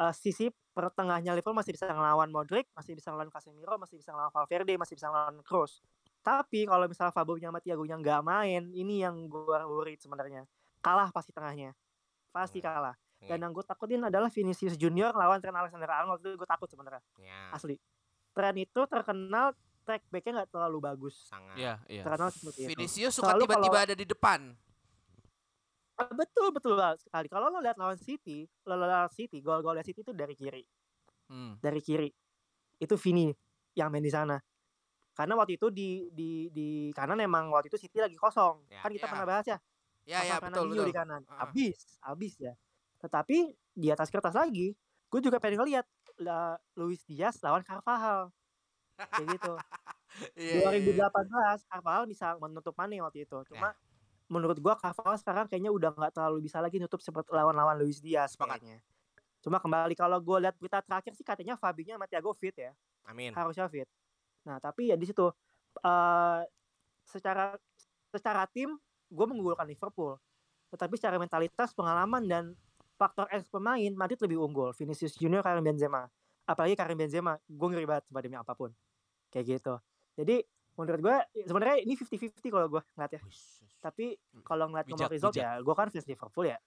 eh, sisi pertengahnya Liverpool masih bisa ngelawan Modric, masih bisa ngelawan Casemiro, masih bisa ngelawan Valverde, masih bisa ngelawan Kroos. Tapi kalau misalnya Fabinho sama Thiago nya nggak main, ini yang gua worried sebenarnya. Kalah pasti tengahnya. Pasti Hmm. kalah. Oke. Dan yang gue takutin adalah Vinicius Junior lawan Trent Alexander-Arnold itu gue takut sebenarnya. Ya. Asli. Trent itu terkenal track backnya nggak terlalu bagus. Sangat. Iya, iya. Terkenal seperti itu. Vinicius suka Selalu tiba-tiba ada di depan. Ah, betul betul sekali. Kalau lo lihat lawan City, lo lawan City, gol-golnya City itu dari kiri, Hmm. dari kiri. Itu Vini yang main di sana. Karena waktu itu di di di kanan emang waktu itu City lagi kosong. Ya, kan kita ya. pernah bahas ya. Ya ya kosong betul betul. di kanan. Ah. Habis, habis ya. Tetapi di atas kertas lagi, gue juga pengen ngeliat lah, Luis Diaz lawan Carvajal. Kayak gitu. Iya, iya, iya. 2018 Carvajal bisa menutup Mane waktu itu. Cuma menurut gua Carvajal sekarang kayaknya udah nggak terlalu bisa lagi nutup seperti lawan-lawan Luis Diaz Sepakat. kayaknya. Cuma kembali kalau gue lihat berita terakhir sih katanya Fabinho sama Thiago fit ya, Amin. harusnya fit. Nah tapi ya di situ eh secara secara tim gue mengunggulkan Liverpool, tetapi secara mentalitas, pengalaman dan faktor X pemain Madrid lebih unggul. Vinicius Junior, Karim Benzema, apalagi Karim Benzema, gue ngeri banget sama demi apa pun, kayak gitu. Jadi menurut gue sebenarnya ini 50-50 kalau gue ngeliat ya. Tapi kalau ngeliat nomor result bijak. ya, gue kan fans Liverpool ya.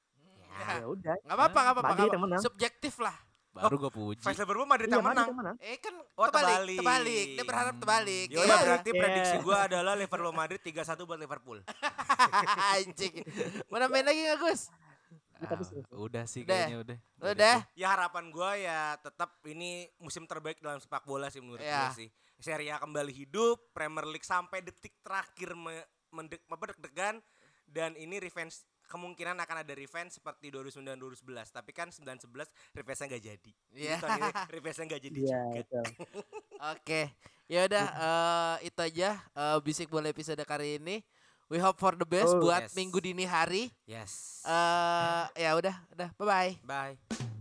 Ya. Ya udah, Nggak apa-apa, nggak apa-apa. Madrid menang. Subjektif lah. Baru gue puji. Fans Liverpool Madrid Iya, yang menang. Eh kan Oh, terbalik, terbalik. terbalik. Dia berharap terbalik. Ya udah Iya. berarti Iya. prediksi gua adalah Liverpool Madrid 3-1 buat Liverpool. Anjing. Mau nambahin lagi nggak Gus? Ah, udah sih Udah. kayaknya udah. Udah. Ya harapan gua ya tetap ini musim terbaik dalam sepak bola sih menurut Ya. gua sih. Serie A kembali hidup, Premier League sampai detik terakhir me, mendek, apa, deg-degan dan ini revenge kemungkinan akan ada revenge seperti 2009 2011 tapi kan 9 11 revenge-nya nggak jadi. Jadi Iya. ini revenge-nya nggak jadi Iya, juga. Oke. Ya udah eh, itu aja eh, bisik bola episode kali ini. We hope for the best Oh, buat yes. minggu dini hari. Yes. Eh ya udah, udah. Bye bye. Bye.